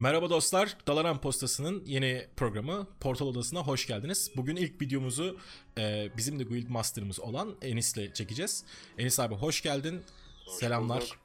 Merhaba dostlar, Dalaran Postası'nın yeni programı Portal Odası'na hoş geldiniz. Bugün ilk videomuzu e, bizim de Guild Master'ımız olan Enis'le çekeceğiz. Enis abi hoş geldin. Hoş Selamlar. bulduk.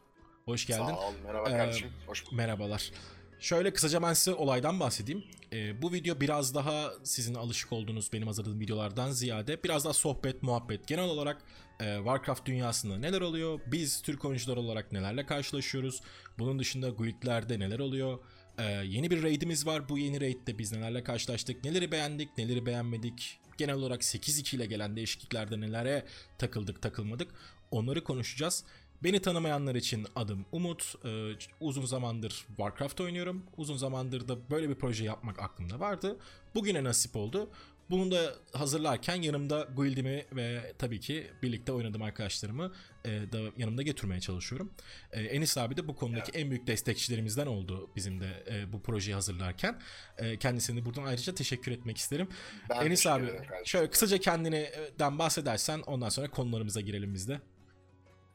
Hoş geldin. Sağ ol. Merhaba Ee, kardeşim. Hoş bulduk. Merhabalar. Şöyle kısaca ben size olaydan bahsedeyim. Ee, bu video biraz daha sizin alışık olduğunuz benim hazırladığım videolardan ziyade biraz daha sohbet, muhabbet. Genel olarak e, Warcraft dünyasında neler oluyor? Biz Türk oyuncular olarak nelerle karşılaşıyoruz? Bunun dışında guildlerde neler oluyor? Ee, yeni bir raidimiz var. Bu yeni raidde biz nelerle karşılaştık? Neleri beğendik, neleri beğenmedik? Genel olarak 8-2 ile gelen değişikliklerde nelere takıldık, takılmadık? Onları konuşacağız. Beni tanımayanlar için adım Umut. Ee, uzun zamandır Warcraft oynuyorum. Uzun zamandır da böyle bir proje yapmak aklımda vardı. Bugüne nasip oldu. Bunu da hazırlarken yanımda guildimi ve tabii ki birlikte oynadığım arkadaşlarımı e, da yanımda getirmeye çalışıyorum. E, Enis abi de bu konudaki en büyük destekçilerimizden oldu bizim de e, bu projeyi hazırlarken. E, kendisine de buradan ayrıca teşekkür etmek isterim. Ben Enis abi kardeşim. şöyle kısaca kendinden bahsedersen ondan sonra konularımıza girelim biz de.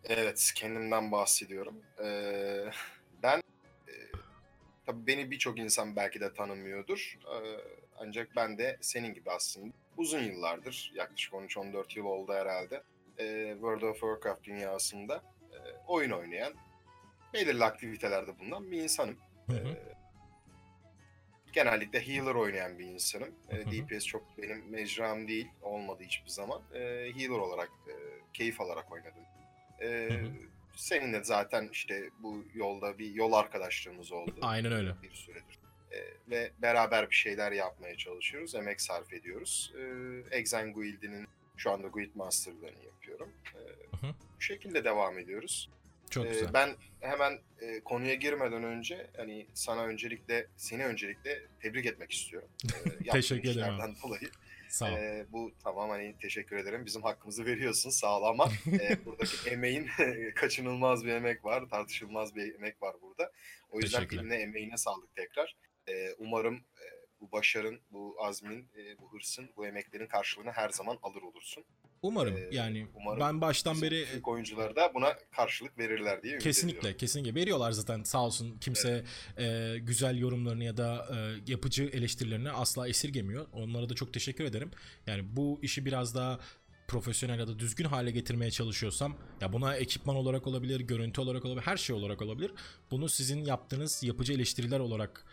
Evet, kendimden bahsediyorum. Ee, ben e, tabii beni birçok insan belki de tanımıyordur. Ee, ancak ben de senin gibi aslında uzun yıllardır, yaklaşık 13-14 yıl oldu herhalde. E, World of Warcraft dünyasında e, oyun oynayan, belirli aktivitelerde bulunan bir insanım. Hı hı. Genellikle healer oynayan bir insanım. E. DPS çok benim mecram değil, olmadı hiçbir zaman. E, healer olarak, e, keyif alarak oynadım. E. Seninle zaten işte bu yolda bir yol arkadaşlığımız oldu. Aynen öyle. Bir süredir. E, ve beraber bir şeyler yapmaya çalışıyoruz, emek sarf ediyoruz. E, Exen Guild'inin şu anda Guild Master'larını yapıyorum. E, Hı hı. bu şekilde devam ediyoruz. Çok Ee, güzel. Ben hemen e, konuya girmeden önce hani sana öncelikle seni öncelikle tebrik etmek istiyorum. Ee, yaptığın Teşekkür ederim dolayı. Sağ ol. Ee, bu tamam hani teşekkür ederim. Bizim hakkımızı veriyorsun sağ ol ama e, buradaki emeğin kaçınılmaz bir emek var, tartışılmaz bir emek var burada. O yüzden diline emeğine sağlık tekrar. Ee, umarım e, bu başarın, bu azmin, e, bu hırsın, bu emeklerin karşılığını her zaman alır olursun. Umarım Ee, yani umarım ben baştan beri Türk oyuncuları da buna karşılık verirler diye kesinlikle kesinlikle veriyorlar zaten sağ olsun kimse e, güzel yorumlarını ya da e, yapıcı eleştirilerini asla esirgemiyor. Onlara da çok teşekkür ederim. Yani bu işi biraz daha profesyonel ya da düzgün hale getirmeye çalışıyorsam ya buna ekipman olarak olabilir, görüntü olarak olabilir, her şey olarak olabilir. Bunu sizin yaptığınız yapıcı eleştiriler olarak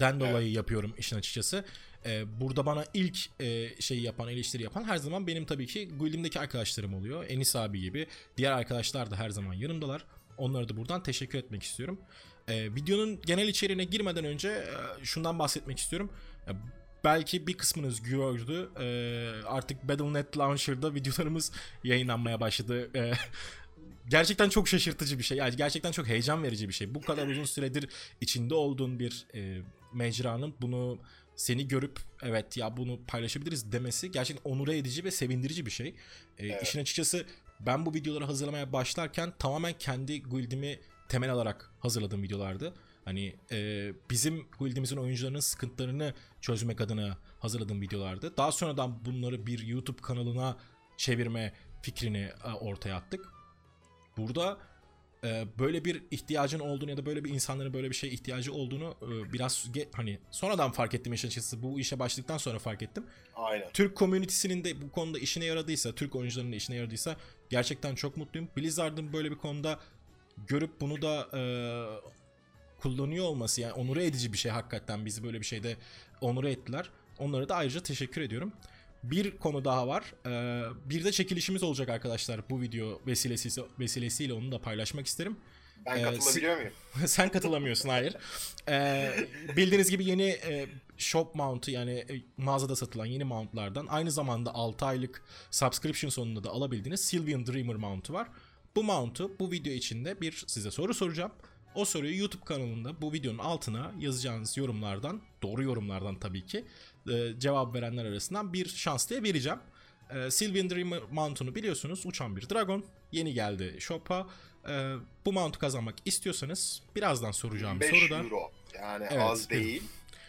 den dolayı yapıyorum işin açıkçası. Ee, burada bana ilk e, şeyi yapan, eleştiri yapan her zaman benim tabii ki Guild'imdeki arkadaşlarım oluyor. Enis abi gibi. Diğer arkadaşlar da her zaman yanımdalar. Onlara da buradan teşekkür etmek istiyorum. Ee, videonun genel içeriğine girmeden önce e, şundan bahsetmek istiyorum. Ya, belki bir kısmınız gördü. Ee, artık Battle.net Launcher'da videolarımız yayınlanmaya başladı. Ee, gerçekten çok şaşırtıcı bir şey. Yani gerçekten çok heyecan verici bir şey. Bu kadar uzun süredir içinde olduğun bir e, mecranın bunu seni görüp evet ya bunu paylaşabiliriz demesi gerçekten onur edici ve sevindirici bir şey. E, Evet. İşin açıkçası ben bu videoları hazırlamaya başlarken tamamen kendi guildimi temel alarak hazırladığım videolardı. Hani e, bizim guildimizin oyuncularının sıkıntılarını çözmek adına hazırladığım videolardı. Daha sonradan bunları bir YouTube kanalına çevirme fikrini e, ortaya attık. Burada e, böyle bir ihtiyacın olduğunu ya da böyle bir insanların böyle bir şeye ihtiyacı olduğunu e, biraz hani sonradan fark ettim işin açıkçası. Bu işe başladıktan sonra fark ettim. Aynen. Türk komünitesinin de bu konuda işine yaradıysa, Türk oyuncularının da işine yaradıysa gerçekten çok mutluyum. Blizzard'ın böyle bir konuda görüp bunu da e, kullanıyor olması yani onur edici bir şey hakikaten bizi böyle bir şeyde onur ettiler. Onlara da ayrıca teşekkür ediyorum. Bir konu daha var. E, bir de çekilişimiz olacak arkadaşlar bu video vesilesiyle, vesilesiyle onu da paylaşmak isterim. Ben Ee, katılabiliyor muyum? Sen katılamıyorsun hayır. Ee, bildiğiniz gibi yeni e, shop mount'u yani e, mağazada satılan yeni mountlardan aynı zamanda 6 aylık subscription sonunda da alabildiğiniz Sylvian Dreamer mount'u var. Bu mount'u bu video içinde bir size soru soracağım. O soruyu YouTube kanalında bu videonun altına yazacağınız yorumlardan, doğru yorumlardan tabii ki e, cevap verenler arasından bir şans diye vereceğim. E, Sylvian Dreamer mount'unu biliyorsunuz uçan bir dragon. Yeni geldi shop'a. E, bu mount'u kazanmak istiyorsanız birazdan soracağım 25 soruda. euro. Yani Evet, az değil.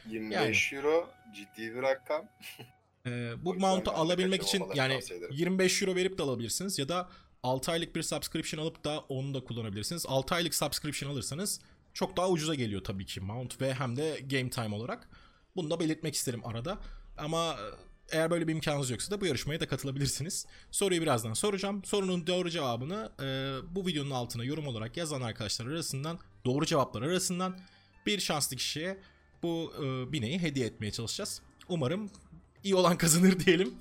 25 euro ciddi bir rakam. Ee, bu mount'u alabilmek için yani tavsiye ederim. 25 euro verip de alabilirsiniz ya da 6 aylık bir subscription alıp da onu da kullanabilirsiniz. 6 aylık subscription alırsanız çok daha ucuza geliyor tabii ki mount ve hem de game time olarak. Bunu da belirtmek isterim arada. Ama eğer böyle bir imkanınız yoksa da bu yarışmaya da katılabilirsiniz. Soruyu birazdan soracağım. Sorunun doğru cevabını e, bu videonun altına yorum olarak yazan arkadaşlar arasından doğru cevaplar arasından bir şanslı kişiye bu e, bineği hediye etmeye çalışacağız. Umarım iyi olan kazanır diyelim.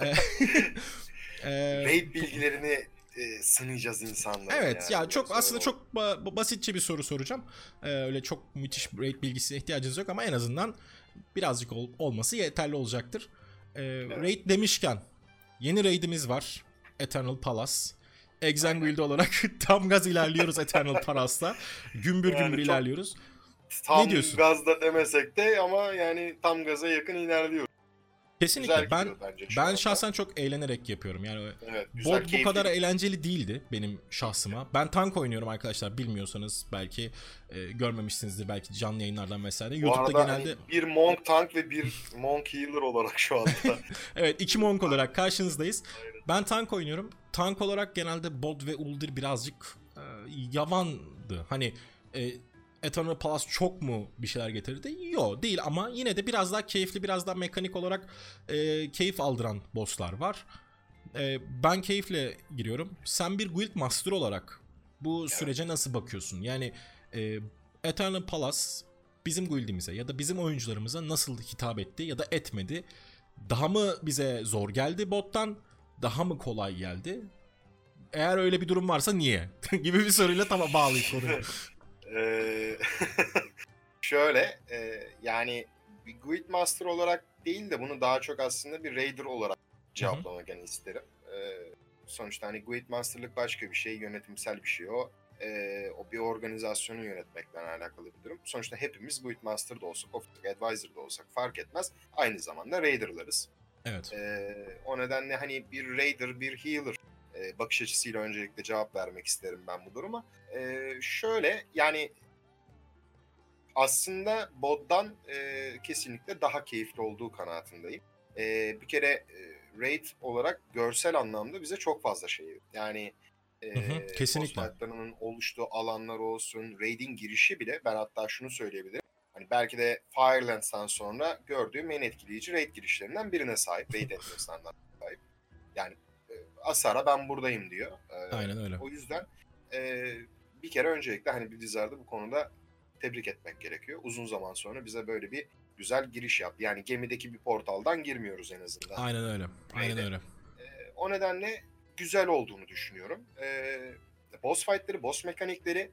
E, e, Raid bilgilerini e, sınayacağız insanlara. Evet yani. ya çok Yoksa aslında o- çok ba- basitçe bir soru soracağım. Ee, öyle çok müthiş rate bilgisine ihtiyacınız yok ama en azından birazcık ol- olması yeterli olacaktır. Ee, Raid demişken yeni raidimiz var. Eternal Palace. Exanguild olarak tam gaz ilerliyoruz Eternal Palace'la. Gümbür Yani gümbür çok- ilerliyoruz. tam ne diyorsun? gazda demesek de ama yani tam gaza yakın ilerliyoruz. Kesinlikle Güzel ben ben şahsen çok eğlenerek yapıyorum. Yani Evet, güzel, Bot bu kadar eğlenceli değildi benim şahsıma. Ben tank oynuyorum arkadaşlar bilmiyorsanız belki e, görmemişsinizdir belki canlı yayınlardan vesaire. Bu YouTube'da genelde hani bir Monk Tank ve bir Monk Healer olarak şu anda. evet iki monk olarak karşınızdayız. Ben tank oynuyorum. Tank olarak genelde bot ve uldir birazcık e, yavandı. Hani e, Eternal Palace çok mu bir şeyler getirdi? Yok değil ama yine de biraz daha keyifli, biraz daha mekanik olarak e, keyif aldıran bosslar var. E, ben keyifle giriyorum. Sen bir Guild Master olarak bu sürece nasıl bakıyorsun? Yani e, Eternal Palace bizim guildimize ya da bizim oyuncularımıza nasıl hitap etti ya da etmedi? Daha mı bize zor geldi bottan? Daha mı kolay geldi? Eğer öyle bir durum varsa niye? gibi bir soruyla tamam bağlayıp konuyu. Ee, şöyle e, yani bir Guild Master olarak değil de bunu daha çok aslında bir Raider olarak cevaplamak yani isterim. Ee, sonuçta hani Guild Master'lık başka bir şey, yönetimsel bir şey o. Ee, o bir organizasyonu yönetmekle alakalı bir durum. Sonuçta hepimiz Guild Master da olsak, Office Advisor da olsak fark etmez. Aynı zamanda Raider'larız. Evet. Ee, o nedenle hani bir Raider, bir Healer e, bakış açısıyla öncelikle cevap vermek isterim ben bu duruma. Ee, şöyle yani aslında Bod'dan e, kesinlikle daha keyifli olduğu kanaatindeyim. E, bir kere e, Raid olarak görsel anlamda bize çok fazla şey. Yani e, Hı hı, kesinlikle. oluştuğu alanlar olsun, Raid'in girişi bile ben hatta şunu söyleyebilirim. Hani belki de Firelands'tan sonra gördüğüm en etkileyici raid girişlerinden birine sahip. Raid etmesinden sahip. Yani e, Asara ben buradayım diyor. E, Aynen öyle. o yüzden e, bir kere öncelikle hani bir Blizzard'ı bu konuda tebrik etmek gerekiyor. Uzun zaman sonra bize böyle bir güzel giriş yaptı. Yani gemideki bir portaldan girmiyoruz en azından. Aynen öyle. Aynen Neydi? öyle. E, o nedenle güzel olduğunu düşünüyorum. E, boss fight'ları, boss mekanikleri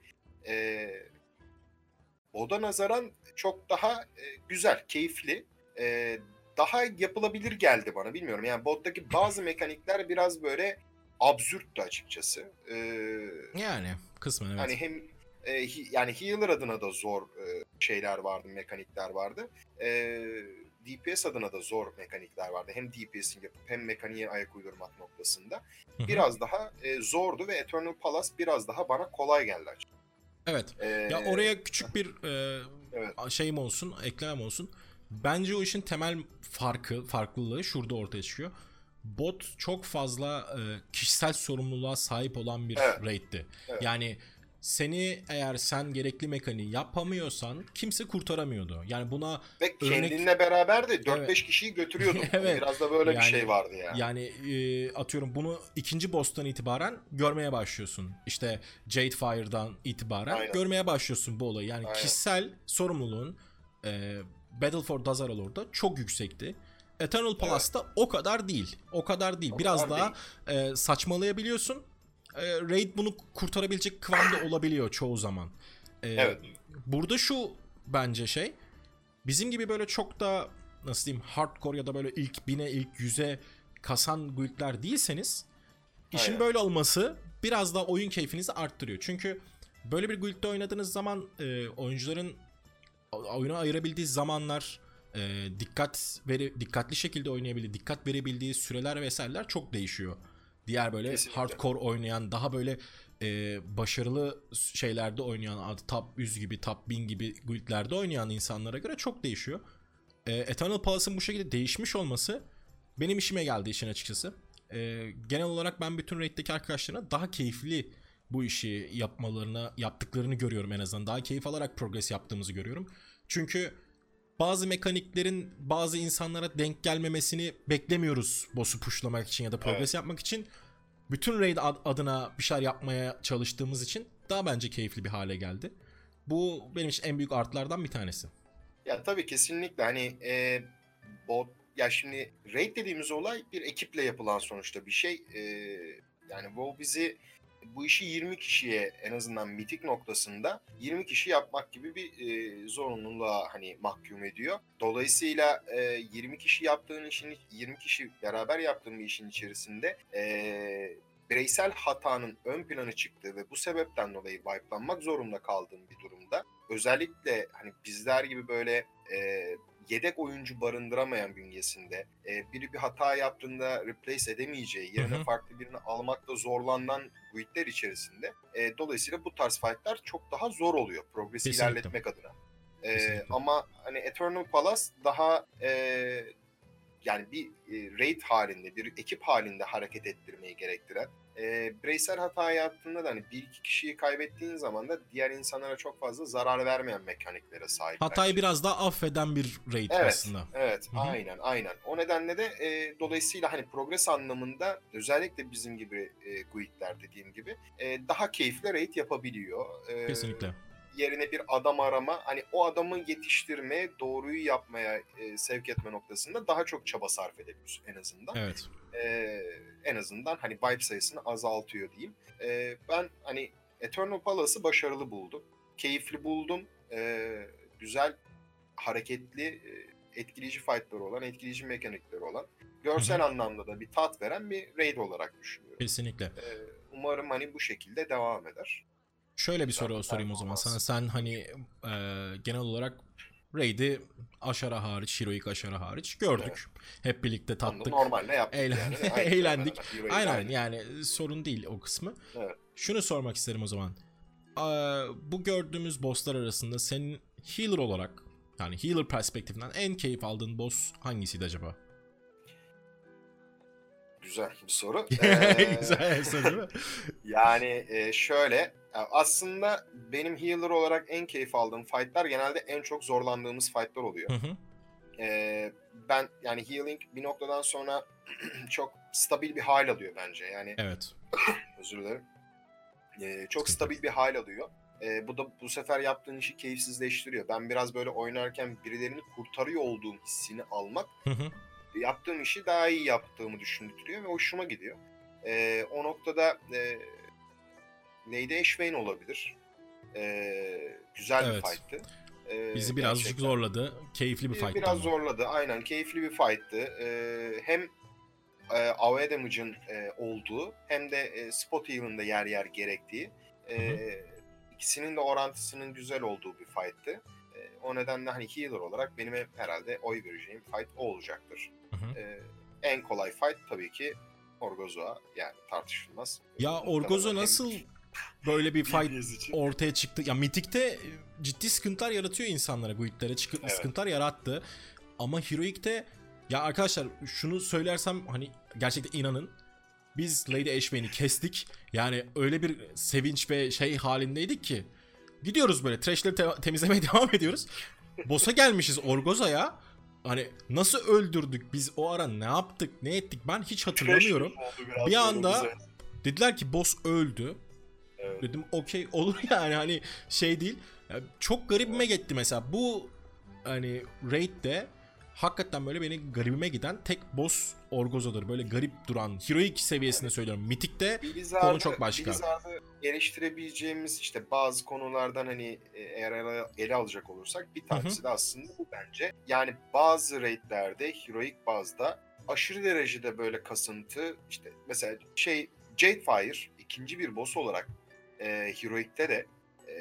e, Boda nazaran çok daha e, güzel, keyifli. E, daha yapılabilir geldi bana bilmiyorum. Yani bottaki bazı mekanikler biraz böyle absürttü açıkçası. E, Yani kısmen evet. Hani hem e, yani healer adına da zor e, şeyler vardı, mekanikler vardı. E, DPS adına da zor mekanikler vardı. Hem DPS'in yapıp hem mekaniğe ayak uydurmak noktasında. Biraz daha e, zordu ve Eternal Palace biraz daha bana kolay geldi açıkçası. Evet. E, Ya oraya küçük bir e, Evet. şeyim olsun, eklemem olsun. Bence o işin temel farkı, farklılığı şurada ortaya çıkıyor. Bot çok fazla e, kişisel sorumluluğa sahip olan bir Evet. raid'ti. Evet. Yani seni eğer sen gerekli mekaniği yapamıyorsan kimse kurtaramıyordu. Yani buna Ve örnek- kendinle beraber de 4-5 Evet. kişiyi götürüyordum. Evet. Biraz da böyle Yani- bir şey vardı yani. Yani e, atıyorum bunu ikinci boss'tan itibaren görmeye başlıyorsun. İşte Jadefire'dan itibaren Aynen. görmeye başlıyorsun bu olayı. Yani Aynen. kişisel sorumluluğun e, Battle for Dazaralor'da çok yüksekti. Eternal Palace'da o kadar değil. O kadar değil. O Biraz kadar daha e, saçmalayabiliyorsun. E, Raid bunu kurtarabilecek kıvamda olabiliyor çoğu zaman. E, Evet. Burada şu bence şey. Bizim gibi böyle çok da nasıl diyeyim hardcore ya da böyle ilk bine ilk yüze kasan guildler değilseniz işin Aynen. böyle olması biraz daha oyun keyfinizi arttırıyor. Çünkü böyle bir guildde oynadığınız zaman e, oyuncuların oyuna ayırabildiği zamanlar e, dikkat veri, dikkatli şekilde oynayabildiği, dikkat verebildiği süreler vesaireler çok değişiyor. Diğer böyle Kesinlikle. hardcore oynayan, daha böyle e, başarılı şeylerde oynayan, top 100 gibi, top 1000 gibi guildlerde oynayan insanlara göre çok değişiyor. E, Eternal Palace'ın bu şekilde değişmiş olması benim işime geldi işin açıkçası. E, genel olarak ben bütün raid'deki arkadaşlarına daha keyifli bu işi yapmalarına yaptıklarını görüyorum en azından. Daha keyif alarak progres yaptığımızı görüyorum. Çünkü bazı mekaniklerin bazı insanlara denk gelmemesini beklemiyoruz boss'u pushlamak için ya da progres Evet. yapmak için. Bütün raid ad- adına bir şeyler yapmaya çalıştığımız için daha bence keyifli bir hale geldi. Bu benim için en büyük artlardan bir tanesi. Ya tabii kesinlikle hani e, bot ya şimdi raid dediğimiz olay bir ekiple yapılan sonuçta bir şey. E, yani WoW bizi bu işi 20 kişiye en azından mitik noktasında 20 kişi yapmak gibi bir e, zorunluluğa hani mahkum ediyor. Dolayısıyla e, 20 kişi yaptığın işin 20 kişi beraber yaptığın bir işin içerisinde e, bireysel hatanın ön plana çıktığı ve bu sebepten dolayı wipelanmak zorunda kaldığın bir durumda özellikle hani bizler gibi böyle e, yedek oyuncu barındıramayan bünyesinde e, biri bir hata yaptığında replace edemeyeceği yerine Hı hı. farklı birini almakta zorlanan guildler içerisinde e, dolayısıyla bu tarz fightlar çok daha zor oluyor progresi Kesinlikle. ilerletmek adına. E, ama hani Eternal Palace daha e, yani bir e, raid halinde, bir ekip halinde hareket ettirmeyi gerektiren e, bireysel hata yaptığında da hani bir iki kişiyi kaybettiğin zaman da diğer insanlara çok fazla zarar vermeyen mekaniklere sahip. Hatayı bence. biraz daha affeden bir raid Evet, aslında. evet, Hı hı. aynen, aynen. O nedenle de e, dolayısıyla hani progres anlamında özellikle bizim gibi e, guildler dediğim gibi e, daha keyifli raid yapabiliyor. E, Kesinlikle. Yerine bir adam arama hani o adamı yetiştirmeye, doğruyu yapmaya e, sevk etme noktasında daha çok çaba sarf edebiliyorsun en azından. Evet. Ee, en azından hani vibe sayısını azaltıyor diyeyim. Ee, ben hani Eternal Palace'ı başarılı buldum. Keyifli buldum. Ee, güzel, hareketli, e, etkileyici fightları olan, etkileyici mekanikleri olan, görsel anlamda da bir tat veren bir raid olarak düşünüyorum. Kesinlikle. Ee, umarım hani bu şekilde devam eder. Şöyle bir soru sorayım o zaman sana. Sen hani e, genel olarak Raid'i aşara hariç, Heroic aşara hariç gördük. Hep birlikte Onu tattık. Normalde yaptık Eğlen- yani. Eğlendik. Aynen Aynen. yani sorun değil o kısmı. Evet. Şunu sormak isterim o zaman. Aa, bu gördüğümüz bosslar arasında senin healer olarak yani healer perspektifinden en keyif aldığın boss hangisiydi acaba? Güzel bir soru. Ee, Güzel soru değil mi? Yani e, şöyle aslında benim healer olarak en keyif aldığım fightlar genelde en çok zorlandığımız fightlar oluyor. Hı hı. E, ben yani healing bir noktadan sonra çok stabil bir hal alıyor bence. Yani Evet. özür dilerim. E, çok stabil bir hal alıyor. E, bu da bu sefer yaptığın işi keyifsizleştiriyor. Ben biraz böyle oynarken birilerini kurtarıyor olduğum hissini almak Hı hı. Yaptığım işi daha iyi yaptığımı düşündürtüyor ve hoşuma gidiyor. Ee, o noktada e, Lady Ashvane olabilir. Ee, güzel Evet. bir fight'tı. Ee, Bizi birazcık gerçekten. zorladı. Keyifli bir Bir- fight. Biraz zorladı. Aynen keyifli bir fight'tı. Ee, hem e, AoE damage'ın e, olduğu hem de e, spot heal'ın da yer yer gerektiği e, ikisinin de orantısının güzel olduğu bir fight'tı. E, o nedenle hani healer olarak benim hep herhalde oy vereceğim fight o olacaktır. Hı hı. En kolay fight tabii ki Orgozoa yani tartışılmaz. Ya Orgozo nasıl böyle bir fight ortaya çıktı. Ya Mythic'te e, ciddi sıkıntılar yaratıyor insanlara, guildlere çıkı- Evet. sıkıntılar yarattı. Ama Heroic'te ya arkadaşlar şunu söylersem hani gerçekten inanın biz Lady Ashvane'i kestik. Yani öyle bir sevinç ve şey halindeydik ki gidiyoruz böyle trashleri te- temizlemeye devam ediyoruz. Boss'a gelmişiz Orgoza'ya. Hani nasıl öldürdük biz o ara ne yaptık ne ettik ben hiç hatırlamıyorum. Bir anda. Dediler ki boss öldü. Evet. Dedim okey olur yani hani şey değil. Ya çok garibime gitti mesela bu hani raid'de hakikaten böyle beni garibime giden tek boss Orgozo'dur. Böyle garip duran heroic seviyesinde söylüyorum. Mythic'te Blizzard'ı, Konu çok başka. Blizzard'ı eleştirebileceğimiz işte bazı konulardan hani e, eğer ele, ele alacak olursak bir tanesi de aslında bu bence. Yani bazı raidlerde heroic bazda aşırı derecede böyle kasıntı işte mesela şey Jadefire ikinci bir boss olarak e, heroic'te de e,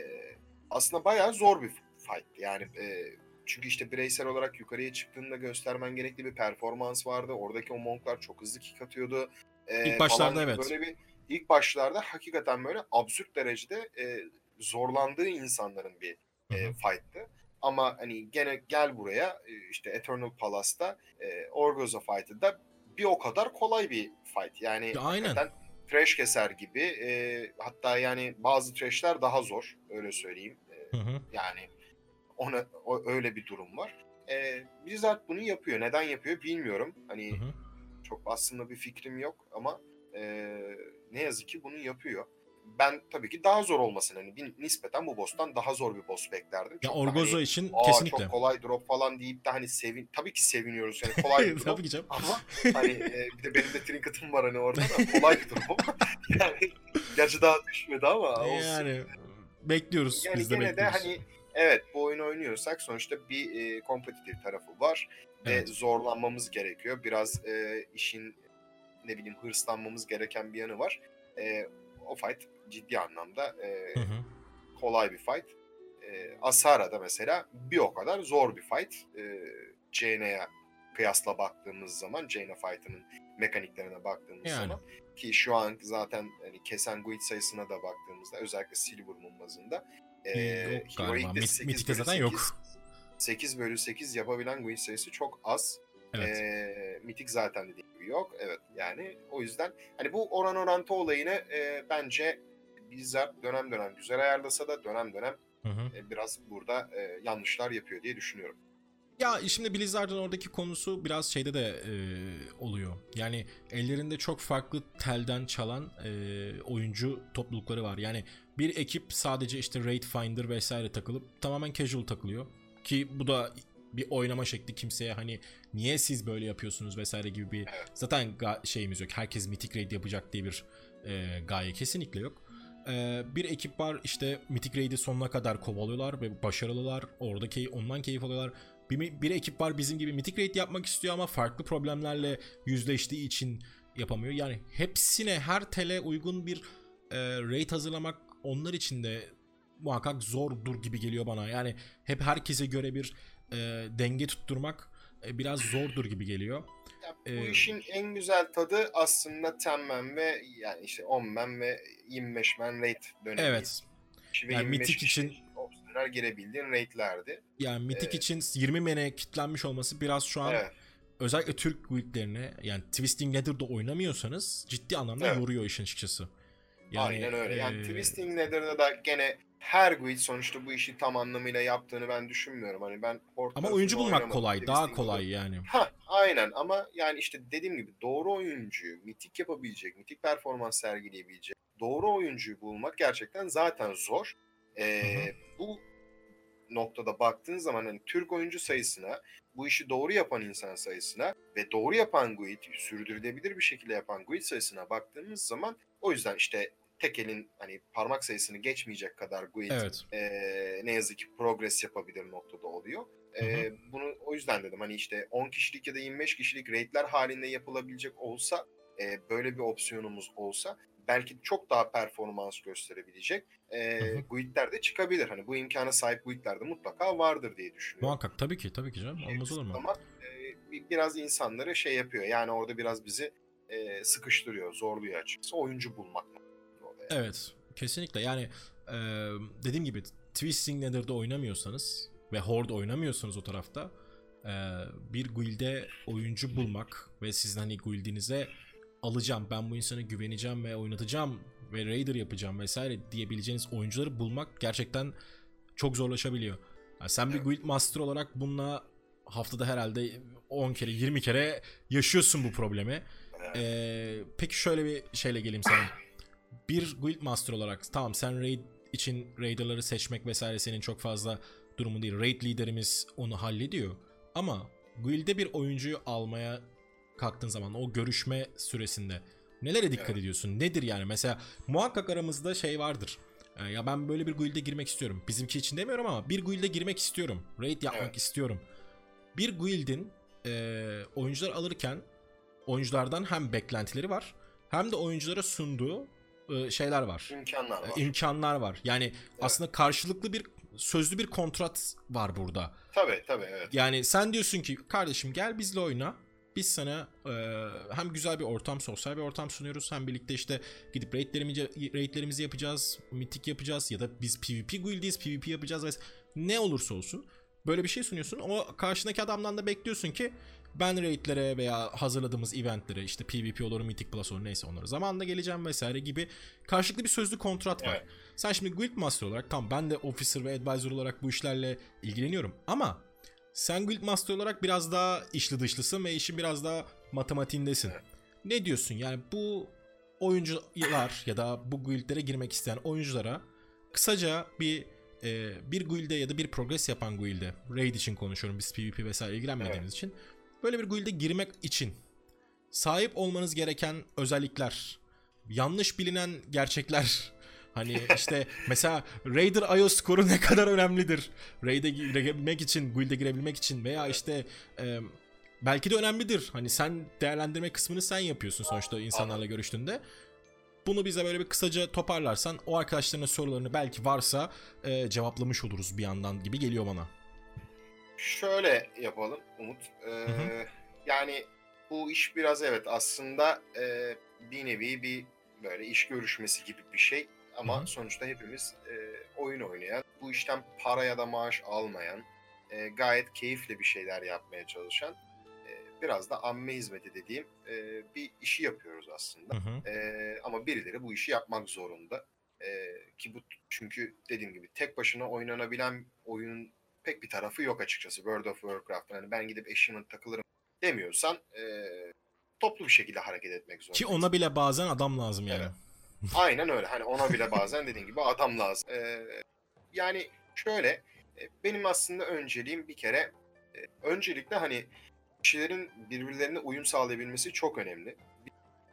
aslında bayağı zor bir fight. Yani e, çünkü işte bireysel olarak yukarıya çıktığında göstermen gerekli bir performans vardı. Oradaki o monklar çok hızlı kick atıyordu. E, İlk başlarda evet. Böyle bir ilk başlarda hakikaten böyle absürt derecede e, zorlandığı insanların bir Hı e, fight'tı. Ama hani gene gel buraya e, işte Eternal Palace'ta e, Orgoza fight'ı da bir o kadar kolay bir fight. Yani Ya aynen. trash keser gibi. E, hatta yani bazı trashler daha zor öyle söyleyeyim. E, Hı hı. yani ona o, öyle bir durum var. E, Blizzard bunu yapıyor. Neden yapıyor bilmiyorum. Hani Hı hı. çok aslında bir fikrim yok ama e, ne yazık ki bunu yapıyor. Ben tabii ki daha zor olmasını hani bir, nispeten bu boss'tan daha zor bir boss beklerdim. Ya Çok Orgozo hani, için Aa, kesinlikle. çok kolay drop falan deyip de hani sevin tabii ki seviniyoruz yani kolay bir drop Tabii ki canım. ama hani e, bir de benim de trinket'ım var hani orada da kolay bir drop. yani gerçi daha düşmedi ama olsun. Yani bekliyoruz Yani biz de gene de bekliyoruz. hani evet bu oyunu oynuyorsak sonuçta bir e, kompetitif tarafı var ve Evet. zorlanmamız gerekiyor. Biraz e, işin ne bileyim hırslanmamız gereken bir yanı var. E, o fight ciddi anlamda e, Hı hı. kolay bir fight. E, Asara'da mesela bir o kadar zor bir fight. E, kıyasla baktığımız zaman, Jane'e fight'ının mekaniklerine baktığımız Yani. zaman ki şu an zaten hani kesen guild sayısına da baktığımızda özellikle Silver Moon bazında e, Yok galiba. Heroic'te Mit- 8 Mythic'te zaten 8, yok. 8 bölü 8 yapabilen guild sayısı çok az. Evet. E, Mythic zaten dediğim gibi yok. Evet yani o yüzden hani bu oran orantı olayını e, bence Blizzard dönem dönem güzel ayarlasa da dönem dönem Hı hı. biraz burada e, yanlışlar yapıyor diye düşünüyorum. Ya şimdi Blizzard'ın oradaki konusu biraz şeyde de e, oluyor. Yani ellerinde çok farklı telden çalan e, oyuncu toplulukları var. Yani bir ekip sadece işte Raid Finder vesaire takılıp tamamen casual takılıyor. Ki bu da bir oynama şekli kimseye hani niye siz böyle yapıyorsunuz vesaire gibi bir zaten şeyimiz yok. Herkes Mythic Raid yapacak diye bir e, gaye kesinlikle yok. E, bir ekip var işte Mythic Raid'i sonuna kadar kovalıyorlar ve başarılılar. Oradaki ondan keyif alıyorlar. Bir, bir ekip var bizim gibi Mythic Raid yapmak istiyor ama farklı problemlerle yüzleştiği için yapamıyor. Yani hepsine her tele uygun bir e, raid hazırlamak onlar için de muhakkak zordur gibi geliyor bana. Yani hep herkese göre bir e, denge tutturmak e, biraz zordur gibi geliyor. Ya, bu Ee, işin en güzel tadı aslında temmen ve yani işte 10 men ve 25 men raid dönemi. Evet. Ve Yani 25 Mythic kişi için- opsiyonel girebildiğin raidlerdi. Yani Mythic Evet. için 20 mene kitlenmiş olması biraz şu an Evet. özellikle Türk guildlerine yani Twisting Nether'da oynamıyorsanız ciddi anlamda Evet. yoruyor işin açıkçası. Aynen öyle. Yani e, Twisting Nether'da da gene her guild sonuçta bu işi tam anlamıyla yaptığını ben düşünmüyorum. Hani ben Ama oyuncu bulmak kolay, daha kolay Nether'da. yani. Ha, aynen ama yani işte dediğim gibi doğru oyuncuyu, mitik yapabilecek, mitik performans sergileyebilecek doğru oyuncuyu bulmak gerçekten zaten zor. Ee, hı. Bu noktada baktığın zaman hani Türk oyuncu sayısına, bu işi doğru yapan insan sayısına ve doğru yapan guild, sürdürülebilir bir şekilde yapan guild sayısına baktığımız zaman o yüzden işte tek elin hani parmak sayısını geçmeyecek kadar guild Evet. ee, ne yazık ki progress yapabilir noktada oluyor. Hı Ee, bunu o yüzden dedim hani işte 10 kişilik ya da 25 kişilik raidler halinde yapılabilecek olsa e, böyle bir opsiyonumuz olsa belki çok daha performans gösterebilecek e, guildler de çıkabilir. Hani bu imkana sahip guildler de mutlaka vardır diye düşünüyorum. Muhakkak tabii ki tabii ki canım. Olmaz olur mu? Ama e, bi- biraz insanları şey yapıyor. Yani orada biraz bizi e, sıkıştırıyor, zorluyor açıkçası. Oyuncu bulmak. yani. Evet. Kesinlikle yani e, dediğim gibi Twisting Nether'da oynamıyorsanız ve Horde oynamıyorsanız o tarafta e, bir guild'e oyuncu bulmak ve sizin hani guild'inize alacağım ben bu insana güveneceğim ve oynatacağım ve Raider yapacağım vesaire diyebileceğiniz oyuncuları bulmak gerçekten çok zorlaşabiliyor. Yani sen bir guild master olarak bununla haftada herhalde 10 kere 20 kere yaşıyorsun bu problemi. Ee, peki şöyle bir şeyle geleyim sana. Bir guild master olarak tamam sen raid için raiderları seçmek vesaire senin çok fazla durumu değil. Raid liderimiz onu hallediyor. Ama guild'e bir oyuncuyu almaya kalktığın zaman o görüşme süresinde nelere dikkat Evet. ediyorsun? Nedir yani? Mesela muhakkak aramızda şey vardır. Ee, ya ben böyle bir guild'e girmek istiyorum. Bizimki için demiyorum ama bir guild'e girmek istiyorum. Raid yapmak Evet. istiyorum. Bir guild'in e, oyuncular alırken oyunculardan hem beklentileri var hem de oyunculara sunduğu e, şeyler var. İmkanlar var. E, imkanlar var. Yani aslında karşılıklı bir sözlü bir kontrat var burada. Tabii tabii evet. Yani sen diyorsun ki kardeşim gel bizle oyna. Biz sana e, hem güzel bir ortam, sosyal bir ortam sunuyoruz. Hem birlikte işte gidip raidlerimizi, raidlerimizi yapacağız, mitik yapacağız ya da biz PvP guildiyiz, PvP yapacağız ve ne olursa olsun böyle bir şey sunuyorsun. O karşındaki adamdan da bekliyorsun ki ben raidlere veya hazırladığımız eventlere işte PvP olur, Mythic Plus olur neyse onlara zamanında geleceğim vesaire gibi karşılıklı bir sözlü kontrat var. Evet. Sen şimdi Guild Master olarak tamam ben de Officer ve Advisor olarak bu işlerle ilgileniyorum ama sen Guild Master olarak biraz daha içli dışlısın ve işin biraz daha matematiğindesin. Evet. Ne diyorsun yani bu oyuncular ya da bu guildlere girmek isteyen oyunculara kısaca bir e, bir guild'e ya da bir progress yapan guild'e raid için konuşuyorum biz PvP vesaire ilgilenmediğimiz için böyle bir guild'e girmek için sahip olmanız gereken özellikler yanlış bilinen gerçekler hani işte mesela Raider IO skoru ne kadar önemlidir Raid'e girebilmek için guild'e girebilmek için veya işte e, belki de önemlidir hani sen değerlendirme kısmını sen yapıyorsun sonuçta insanlarla görüştüğünde bunu bize böyle bir kısaca toparlarsan o arkadaşlarının sorularını belki varsa e, cevaplamış oluruz bir yandan gibi geliyor bana. Şöyle yapalım Umut. Ee, hı. Yani bu iş biraz evet aslında e, bir nevi bir böyle iş görüşmesi gibi bir şey. Ama Hı hı. sonuçta hepimiz e, oyun oynayan, bu işten para ya da maaş almayan, e, gayet keyifle bir şeyler yapmaya çalışan, e, biraz da amme hizmeti dediğim e, bir işi yapıyoruz aslında. Hı hı. Ee, ama birileri bu işi yapmak zorunda. Ee, ki bu çünkü dediğim gibi tek başına oynanabilen oyunun pek bir tarafı yok açıkçası World of Warcraft'ın. Hani ben gidip eşimle takılırım demiyorsan e, toplu bir şekilde hareket etmek zorundasın. Ki ona bile bazen adam lazım yani. Evet. Aynen öyle. Hani ona bile bazen dediğin gibi adam lazım. Ee, yani şöyle e, benim aslında önceliğim bir kere e, öncelikle hani kişilerin birbirlerine uyum sağlayabilmesi çok önemli.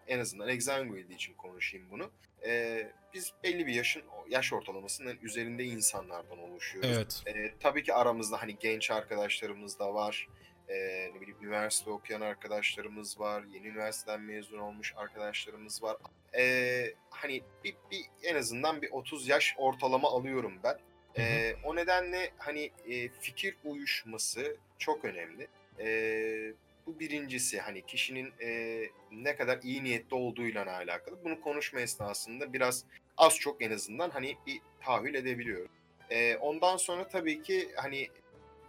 En azından Exanguild için konuşayım bunu. Ee, biz belli bir yaşın yaş ortalamasının üzerinde insanlardan oluşuyoruz. Evet. Ee, tabii ki aramızda hani genç arkadaşlarımız da var. Ee, ne bileyim üniversite okuyan arkadaşlarımız var. Yeni üniversiteden mezun olmuş arkadaşlarımız var. Ee, hani bir, bir en azından bir 30 yaş ortalama alıyorum ben. Ee, o nedenle hani e, fikir uyuşması çok önemli. Ee, bu birincisi hani kişinin e, ne kadar iyi niyetli olduğuyla alakalı. Bunu konuşma esnasında biraz az çok en azından hani bir tahayyül edebiliyorum. Ee, ondan sonra tabii ki hani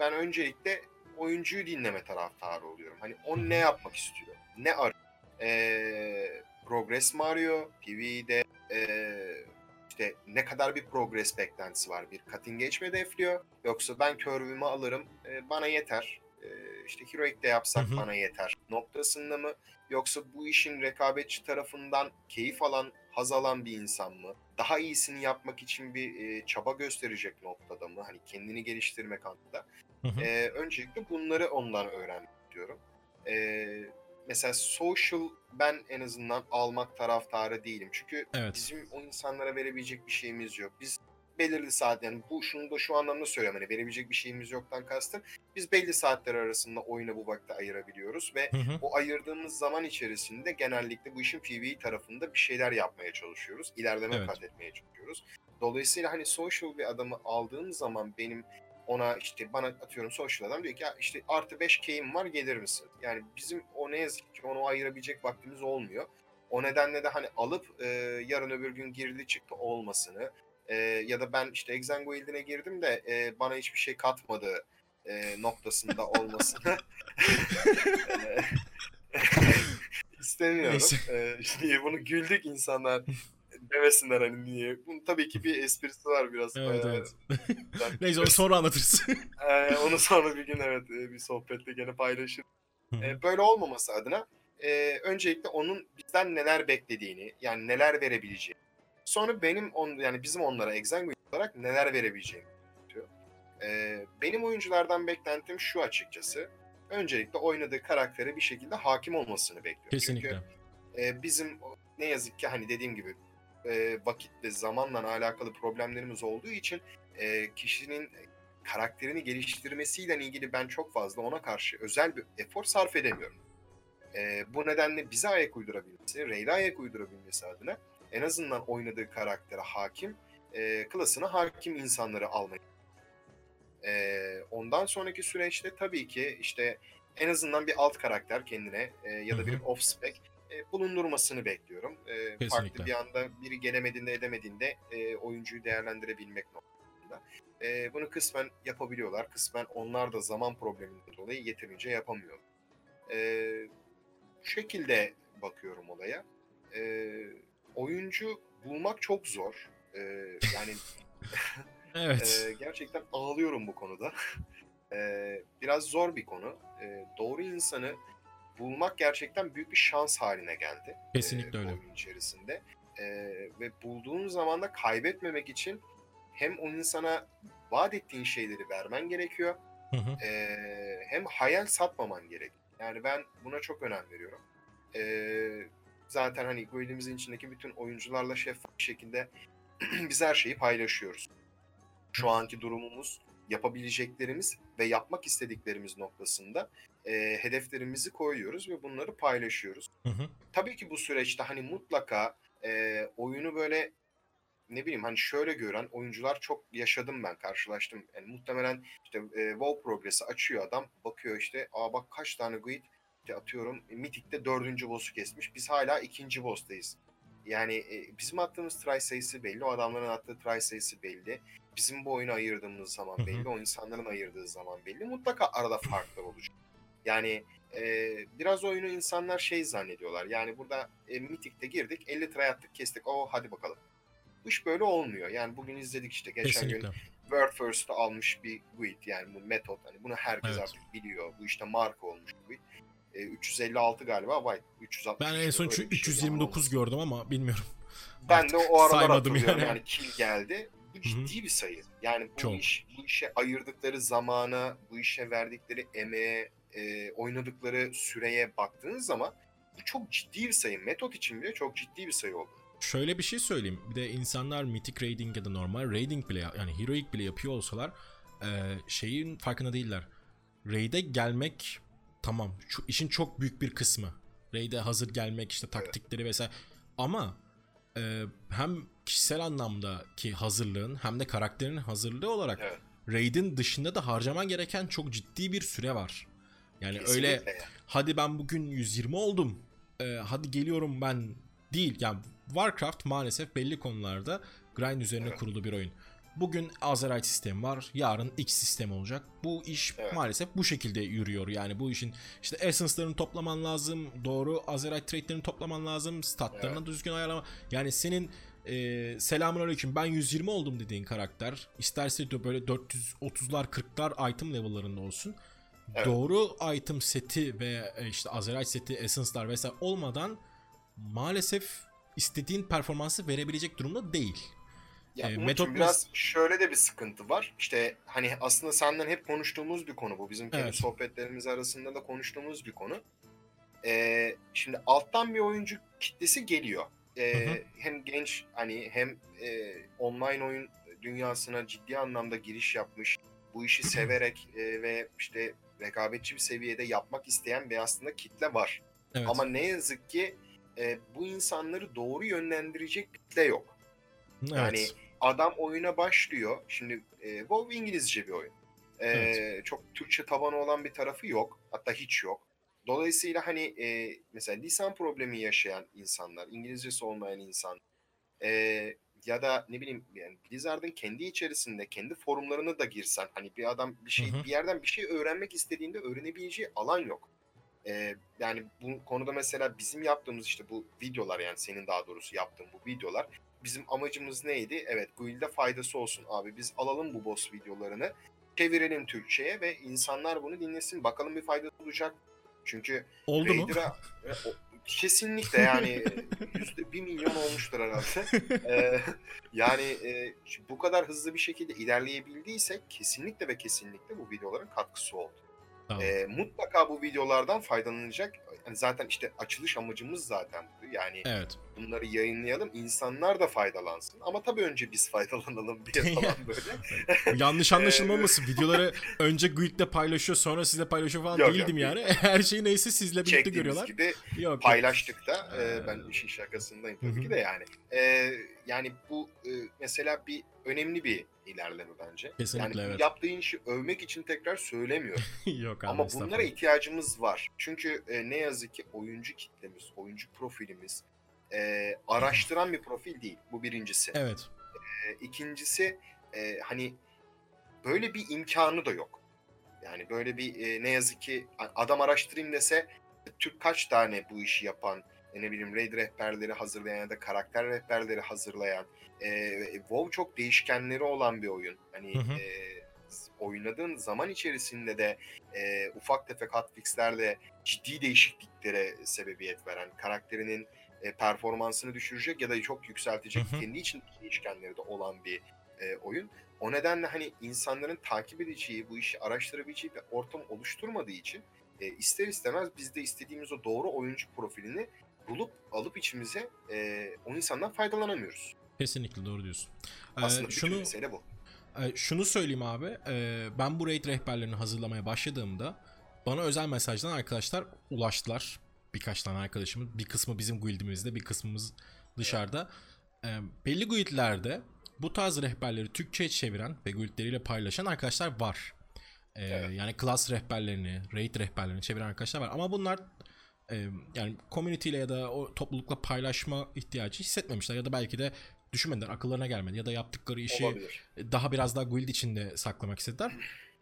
ben öncelikle oyuncuyu dinleme taraftarı oluyorum. Hani o ne yapmak istiyor? Ne arıyor? Ee, progress mi arıyor? PvE'de ee, işte ne kadar bir progress beklentisi var? Bir cutting edge mi hedefliyor? Yoksa ben curve'ümü alırım, ee, bana yeter. Ee, işte heroic de yapsak Hı hı. bana yeter noktasında mı? Yoksa bu işin rekabetçi tarafından keyif alan, haz alan bir insan mı? Daha iyisini yapmak için bir e, çaba gösterecek noktada mı? Hani kendini geliştirmek anlamında. Ee, öncelikle bunları ondan öğrenmek istiyorum. Ee, mesela social ben en azından almak taraftarı değilim. Çünkü Evet. bizim o insanlara verebilecek bir şeyimiz yok. Biz belirli saat yani bu şunu da şu anlamda söylüyorum hani verebilecek bir şeyimiz yoktan kastım. Biz belli saatler arasında oyuna bu vakti ayırabiliyoruz ve Hı hı. o ayırdığımız zaman içerisinde genellikle bu işin PvE tarafında bir şeyler yapmaya çalışıyoruz. İlerleme Evet. kat etmeye çalışıyoruz. Dolayısıyla hani social bir adamı aldığım zaman benim ona işte bana atıyorum social adam diyor ki ya işte artı 5 K'im var gelir misin? Yani bizim o ne yazık ki onu ayırabilecek vaktimiz olmuyor. O nedenle de hani alıp e, yarın öbür gün girdi çıktı olmasını e, ya da ben işte Exanguild'ine girdim de e, bana hiçbir şey katmadı e, noktasında olmasını istemiyorum. Neyse. E, işte bunu güldük insanlar demesinler hani niye. Bunun tabii ki bir esprisi var biraz. Evet E, evet. ben- Neyse onu sonra anlatırız. ee, onu sonra bir gün evet e, bir sohbette gene hı. Ee, böyle olmaması adına e, öncelikle onun bizden neler beklediğini yani neler verebileceğini sonra benim on, yani bizim onlara Exanguin olarak neler verebileceğimi diyor. Ee, benim oyunculardan beklentim şu açıkçası. Öncelikle oynadığı karaktere bir şekilde hakim olmasını bekliyorum. Kesinlikle. Çünkü e, bizim ne yazık ki hani dediğim gibi e, vakitle zamanla alakalı problemlerimiz olduğu için e, kişinin karakterini geliştirmesiyle ilgili ben çok fazla ona karşı özel bir efor sarf edemiyorum. E, bu nedenle bize ayak uydurabilmesi, Rey'le ayak uydurabilmesi adına en azından oynadığı karaktere hakim, e, klasına hakim insanları almayı. E, ondan sonraki süreçte tabii ki işte en azından bir alt karakter kendine e, ya da bir hı. E, bulundurmasını bekliyorum. E, Kesinlikle. farklı bir anda biri gelemediğinde edemediğinde e, oyuncuyu değerlendirebilmek noktasında. E, bunu kısmen yapabiliyorlar. Kısmen onlar da zaman probleminden dolayı yeterince yapamıyor. E, bu şekilde bakıyorum olaya. E, oyuncu bulmak çok zor. E, yani Evet. e, gerçekten ağlıyorum bu konuda. E, biraz zor bir konu. E, doğru insanı bulmak gerçekten büyük bir şans haline geldi. Kesinlikle e, öyle. Oyun içerisinde. E, ve bulduğun zaman da kaybetmemek için hem o insana vaat ettiğin şeyleri vermen gerekiyor Hı hı. e, hem hayal satmaman gerek. Yani ben buna çok önem veriyorum. E, zaten hani guildimizin içindeki bütün oyuncularla şeffaf bir şekilde biz her şeyi paylaşıyoruz. Şu anki durumumuz, yapabileceklerimiz ve yapmak istediklerimiz noktasında e, hedeflerimizi koyuyoruz ve bunları paylaşıyoruz. Hı hı. Tabii ki bu süreçte hani mutlaka e, oyunu böyle ne bileyim hani şöyle gören oyuncular çok yaşadım ben karşılaştım. Yani muhtemelen işte e, WoW Progress'i açıyor adam bakıyor işte aa bak kaç tane guild işte atıyorum e, Mythic'te dördüncü boss'u kesmiş biz hala ikinci boss'tayız. Yani e, bizim attığımız try sayısı belli o adamların attığı try sayısı belli. Bizim bu oyunu ayırdığımız zaman belli o insanların ayırdığı zaman belli. Mutlaka arada farklar olacak. Yani e, biraz oyunu insanlar şey zannediyorlar. Yani burada e, Mythic'te girdik 50 try attık kestik o hadi bakalım. İş böyle olmuyor. Yani bugün izledik işte geçen gün Kesinlikle. World First'ı almış bir guild yani bu metot hani bunu herkes Evet. artık biliyor. Bu işte marka olmuş bir guild. E, 356 galiba White 360. Ben en son öyle şu bir şey 329 olması. gördüm ama bilmiyorum. Ben de o aralar saymadım hatırlıyorum yani. yani. kill geldi. Bu ciddi bir sayı. Yani bu Çok. iş bu işe ayırdıkları zamana, bu işe verdikleri emeğe, e, oynadıkları süreye baktığınız zaman bu çok ciddi bir sayı. Metot için bile çok ciddi bir sayı oldu. Şöyle bir şey söyleyeyim. Bir de insanlar mythic raiding ya da normal raiding bile yani heroic bile yapıyor olsalar e, şeyin farkında değiller. Raid'e gelmek tamam şu işin çok büyük bir kısmı. Raid'e hazır gelmek işte taktikleri vesaire. Ama e, hem kişisel anlamdaki hazırlığın hem de karakterin hazırlığı olarak Evet. raid'in dışında da harcaman gereken çok ciddi bir süre var. Yani öyle Kesinlikle yani. hadi ben bugün 120 oldum. Ee, hadi geliyorum ben değil. Yani Warcraft maalesef belli konularda grind üzerine Evet. kurulu bir oyun. Bugün Azerite sistemi var. Yarın X sistemi olacak. Bu iş Evet. maalesef bu şekilde yürüyor. Yani bu işin işte essence'larını toplaman lazım. Doğru Azerite trade'lerini toplaman lazım. Statlarını Evet. düzgün ayarlama. Yani senin e, selamun aleyküm ben 120 oldum dediğin karakter isterse de böyle 430'lar 40'lar item level'larında olsun. Evet. Doğru item seti ve e, işte Azerite seti, essence'lar vesaire olmadan maalesef istediğin performansı verebilecek durumda değil. Ya E, metot- biraz şöyle de bir sıkıntı var. İşte hani aslında senden hep konuştuğumuz bir konu bu. Bizim kendi Evet. sohbetlerimiz arasında da konuştuğumuz bir konu. Ee, şimdi alttan bir oyuncu kitlesi geliyor. Ee, Hı hı. hem genç hani hem e, online oyun dünyasına ciddi anlamda giriş yapmış, bu işi severek e, ve işte rekabetçi bir seviyede yapmak isteyen bir aslında kitle var. Evet. Ama ne yazık ki e, bu insanları doğru yönlendirecek kitle yok. evet. Yani adam oyuna başlıyor. Şimdi e, WoW İngilizce bir oyun. E, Evet. Çok Türkçe tabanı olan bir tarafı yok. Hatta hiç yok. Dolayısıyla hani e, mesela lisan problemi yaşayan insanlar, İngilizcesi olmayan insan e, ya da ne bileyim yani Blizzard'ın kendi içerisinde kendi forumlarına da girsen hani bir adam bir şey Hı hı. bir yerden bir şey öğrenmek istediğinde öğrenebileceği alan yok. E, yani bu konuda mesela bizim yaptığımız işte bu videolar yani senin daha doğrusu yaptığın bu videolar bizim amacımız neydi? Evet Guild'e faydası olsun abi biz alalım bu boss videolarını çevirelim Türkçe'ye ve insanlar bunu dinlesin bakalım bir faydası olacak. Çünkü Oldu mu? E, kesinlikle yani yüzde bir milyon olmuştur herhalde. Ee, yani e, bu kadar hızlı bir şekilde ilerleyebildiysek kesinlikle ve kesinlikle bu videoların katkısı oldu. Tamam. Ee, mutlaka bu videolardan faydalanacak. Yani zaten işte açılış amacımız zaten bu. Yani Evet. Bunları yayınlayalım, insanlar da faydalansın. Ama tabii önce biz faydalanalım diye falan böyle. Yanlış anlaşılma olmasın. Videoları önce Guild'de paylaşıyor sonra sizle paylaşıyor falan Yok, değildim yok. yani. Her şeyi neyse sizle birlikte Çektiğimiz görüyorlar. gibi Yok. yok. paylaştık da Ee, e, ben işin şakasındayım tabii ki de yani. E, yani bu e, mesela bir önemli bir ilerleme bence. Kesinlikle, yani evet. yaptığın işi övmek için tekrar söylemiyorum. yok abi. Ama bunlara ihtiyacımız var. Çünkü e, ne yazık ki oyuncu kitlemiz, oyuncu profilimiz e, araştıran bir profil değil. Bu birincisi. Evet. E, ikincisi e, hani böyle bir imkanı da yok. Yani böyle bir e, ne yazık ki adam araştırayım dese Türk kaç tane bu işi yapan, e, ne bileyim raid rehberleri hazırlayan ya da karakter rehberleri hazırlayan, e, WoW çok değişkenleri olan bir oyun. Hani Hı hı. e, oynadığın zaman içerisinde de e, ufak tefek hotfixlerle ciddi değişikliklere sebebiyet veren, karakterinin e, performansını düşürecek ya da çok yükseltecek Hı hı. kendi için değişkenleri de olan bir e, oyun. O nedenle hani insanların takip edeceği, bu işi araştırabileceği bir ortam oluşturmadığı için e, ister istemez biz de istediğimiz o doğru oyuncu profilini bulup alıp içimize e, o insandan faydalanamıyoruz. Kesinlikle doğru diyorsun. Ee, Aslında bütün şunu mesele bu. e, şunu söyleyeyim abi. e, ben bu raid rehberlerini hazırlamaya başladığımda bana özel mesajdan arkadaşlar ulaştılar. Birkaç tane arkadaşımız. Bir kısmı bizim guildimizde, bir kısmımız dışarıda. E, belli guildlerde bu tarz rehberleri Türkçe'ye çeviren ve guildleriyle paylaşan arkadaşlar var. E, Evet. Yani klas rehberlerini, raid rehberlerini çeviren arkadaşlar var. Ama bunlar e, yani community ile ya da o toplulukla paylaşma ihtiyacı hissetmemişler ya da belki de düşünmediler, akıllarına gelmedi ya da yaptıkları işi Olabilir. daha biraz daha guild içinde saklamak istediler.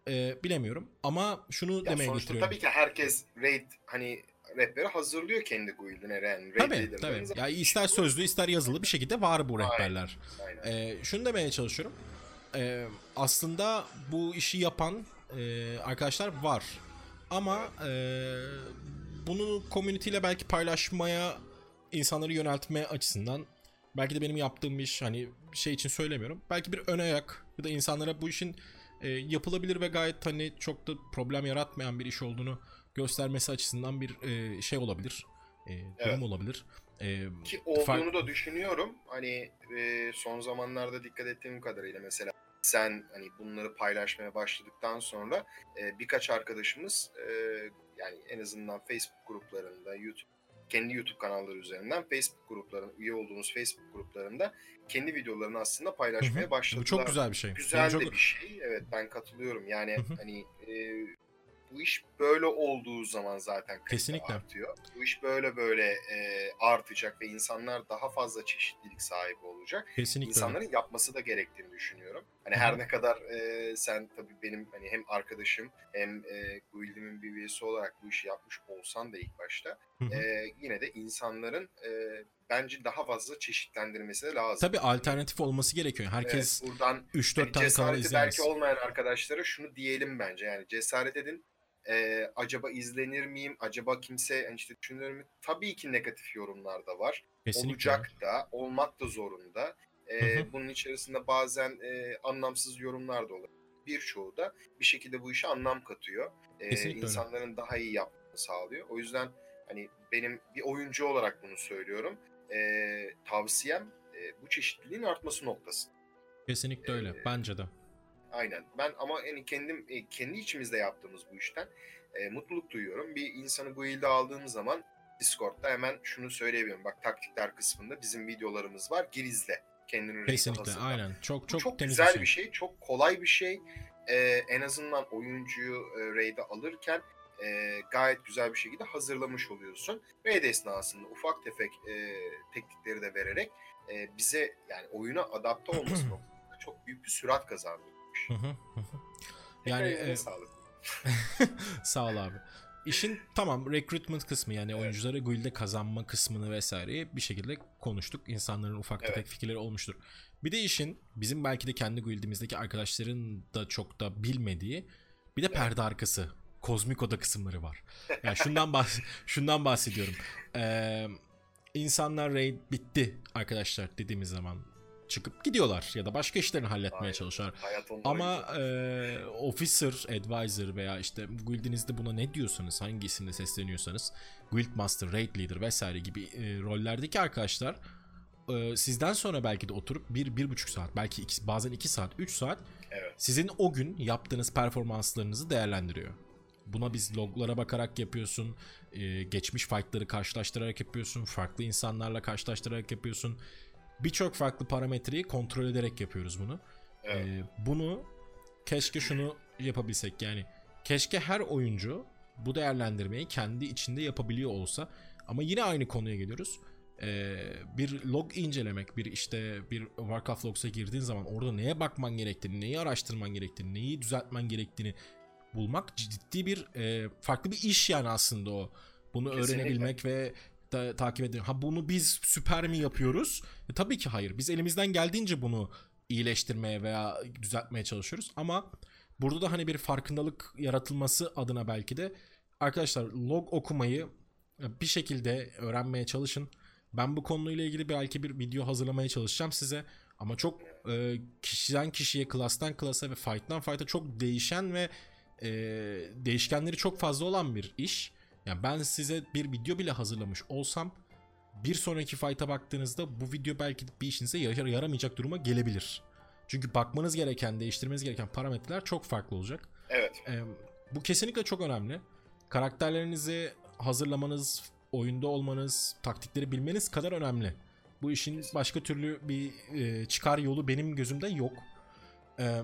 E, bilemiyorum ama şunu Ya demeye getiriyorum. tabii ki herkes raid hani rehberi hazırlıyor kendi guildine yani Tabii tabii. Ya ister sözlü ister yazılı bir şekilde var bu Aynen. rehberler. Aynen. Ee, şunu demeye çalışıyorum. Ee, aslında bu işi yapan e, arkadaşlar var. Ama e, bunu community ile belki paylaşmaya, insanları yöneltme açısından belki de benim yaptığım iş hani şey için söylemiyorum. Belki bir ön ayak ya da insanlara bu işin e, yapılabilir ve gayet hani çok da problem yaratmayan bir iş olduğunu göstermesi açısından bir e, şey olabilir. E, durum Evet. olabilir. E, Ki olduğunu da düşünüyorum. Hani e, son zamanlarda dikkat ettiğim kadarıyla mesela sen hani bunları paylaşmaya başladıktan sonra e, birkaç arkadaşımız e, yani en azından Facebook gruplarında, YouTube kendi YouTube kanalları üzerinden Facebook gruplarının üye olduğumuz Facebook gruplarında kendi videolarını aslında paylaşmaya Hı hı. başladılar. Bu çok güzel bir şey. Güzel Yani çok- de bir şey. Evet ben katılıyorum. Yani Hı hı. hani e, bu iş böyle olduğu zaman zaten Kesinlikle. artıyor. Bu iş böyle böyle e, artacak ve insanlar daha fazla çeşitlilik sahibi olacak. Kesinlikle. öyle. İnsanların yapması da gerektiğini düşünüyorum. Hani Hı hı. her ne kadar e, sen tabii benim hani hem arkadaşım hem e, guildimin bir üyesi olarak bu işi yapmış olsan da ilk başta Hı hı. e, yine de insanların e, bence daha fazla çeşitlendirmesi de lazım. Tabii alternatif olması gerekiyor. Herkes Evet, buradan 3-4 hani tane kanal izleyemez. belki olmayan arkadaşlara şunu diyelim bence. Yani cesaret edin. Ee, acaba izlenir miyim? Acaba kimse hani işte düşünür mü? Tabii ki negatif yorumlar da var. Kesinlikle. Olacak da, olmak da zorunda. Hı hı. bunun içerisinde bazen e, anlamsız yorumlar da olabilir. Birçoğu da bir şekilde bu işe anlam katıyor. Ee, Kesinlikle öyle. daha iyi yapmasını sağlıyor. O yüzden hani benim bir oyuncu olarak bunu söylüyorum. Ee, tavsiyem e, bu çeşitliliğin artması noktası. Kesinlikle öyle. Ee, Bence de. Aynen. Ben ama yani kendim e, kendi içimizde yaptığımız bu işten e, mutluluk duyuyorum. Bir insanı bu ilde aldığım zaman Discord'da hemen şunu söyleyebilirim. Bak taktikler kısmında bizim videolarımız var. Gir izle. Kendini Kesinlikle. Aynen. Çok çok, çok, temiz güzel bir bir şey. şey. Çok kolay bir şey. E, en azından oyuncuyu e, raid'e alırken e, gayet güzel bir şekilde hazırlamış oluyorsun. Raid esnasında ufak tefek e, teknikleri de vererek e, bize yani oyuna adapte olması noktasında çok büyük bir sürat kazandırmış. Hı hı, hı hı. Yani e, sağlık. sağ ol abi. İşin tamam recruitment kısmı yani oyuncuları guild'e kazanma kısmını vesaireyi bir şekilde konuştuk. İnsanların ufak tefek Evet. fikirleri olmuştur. Bir de işin bizim belki de kendi guild'imizdeki arkadaşların da çok da bilmediği bir de perde arkası kozmik oda kısımları var. Yani şundan bahs şundan bahsediyorum. Ee, insanlar raid bitti arkadaşlar dediğimiz zaman çıkıp gidiyorlar ya da başka işlerini halletmeye Aynen. çalışıyorlar. Ama e, officer, advisor veya işte guildinizde buna ne diyorsanız, hangi isimle sesleniyorsanız, guild master, raid leader vesaire gibi e, rollerdeki arkadaşlar e, sizden sonra belki de oturup bir, bir buçuk saat, belki iki, bazen iki saat, üç saat evet. sizin o gün yaptığınız performanslarınızı değerlendiriyor. Buna biz loglara bakarak yapıyorsun, e, geçmiş fightları karşılaştırarak yapıyorsun, farklı insanlarla karşılaştırarak yapıyorsun. Birçok farklı parametreyi kontrol ederek yapıyoruz bunu. Evet. Ee, bunu keşke şunu yapabilsek yani keşke her oyuncu bu değerlendirmeyi kendi içinde yapabiliyor olsa ama yine aynı konuya geliyoruz. Ee, bir log incelemek, bir işte bir Warcraft Logs'a girdiğin zaman orada neye bakman gerektiğini, neyi araştırman gerektiğini, neyi düzeltmen gerektiğini bulmak ciddi bir e, farklı bir iş yani aslında o. Bunu Kesinlikle. öğrenebilmek ve da, takip edelim. Ha bunu biz süper mi yapıyoruz? E, tabii ki hayır. Biz elimizden geldiğince bunu iyileştirmeye veya düzeltmeye çalışıyoruz ama burada da hani bir farkındalık yaratılması adına belki de arkadaşlar log okumayı bir şekilde öğrenmeye çalışın. Ben bu konuyla ilgili belki bir video hazırlamaya çalışacağım size. Ama çok e, kişiden kişiye, klastan klasa ve fight'tan fight'a çok değişen ve e, değişkenleri çok fazla olan bir iş. Yani ben size bir video bile hazırlamış olsam bir sonraki fight'a baktığınızda bu video belki bir işinize yaramayacak duruma gelebilir. Çünkü bakmanız gereken, değiştirmeniz gereken parametreler çok farklı olacak. Evet. Ee, bu kesinlikle çok önemli. Karakterlerinizi hazırlamanız, oyunda olmanız, taktikleri bilmeniz kadar önemli. Bu işin başka türlü bir e, çıkar yolu benim gözümde yok. Ee,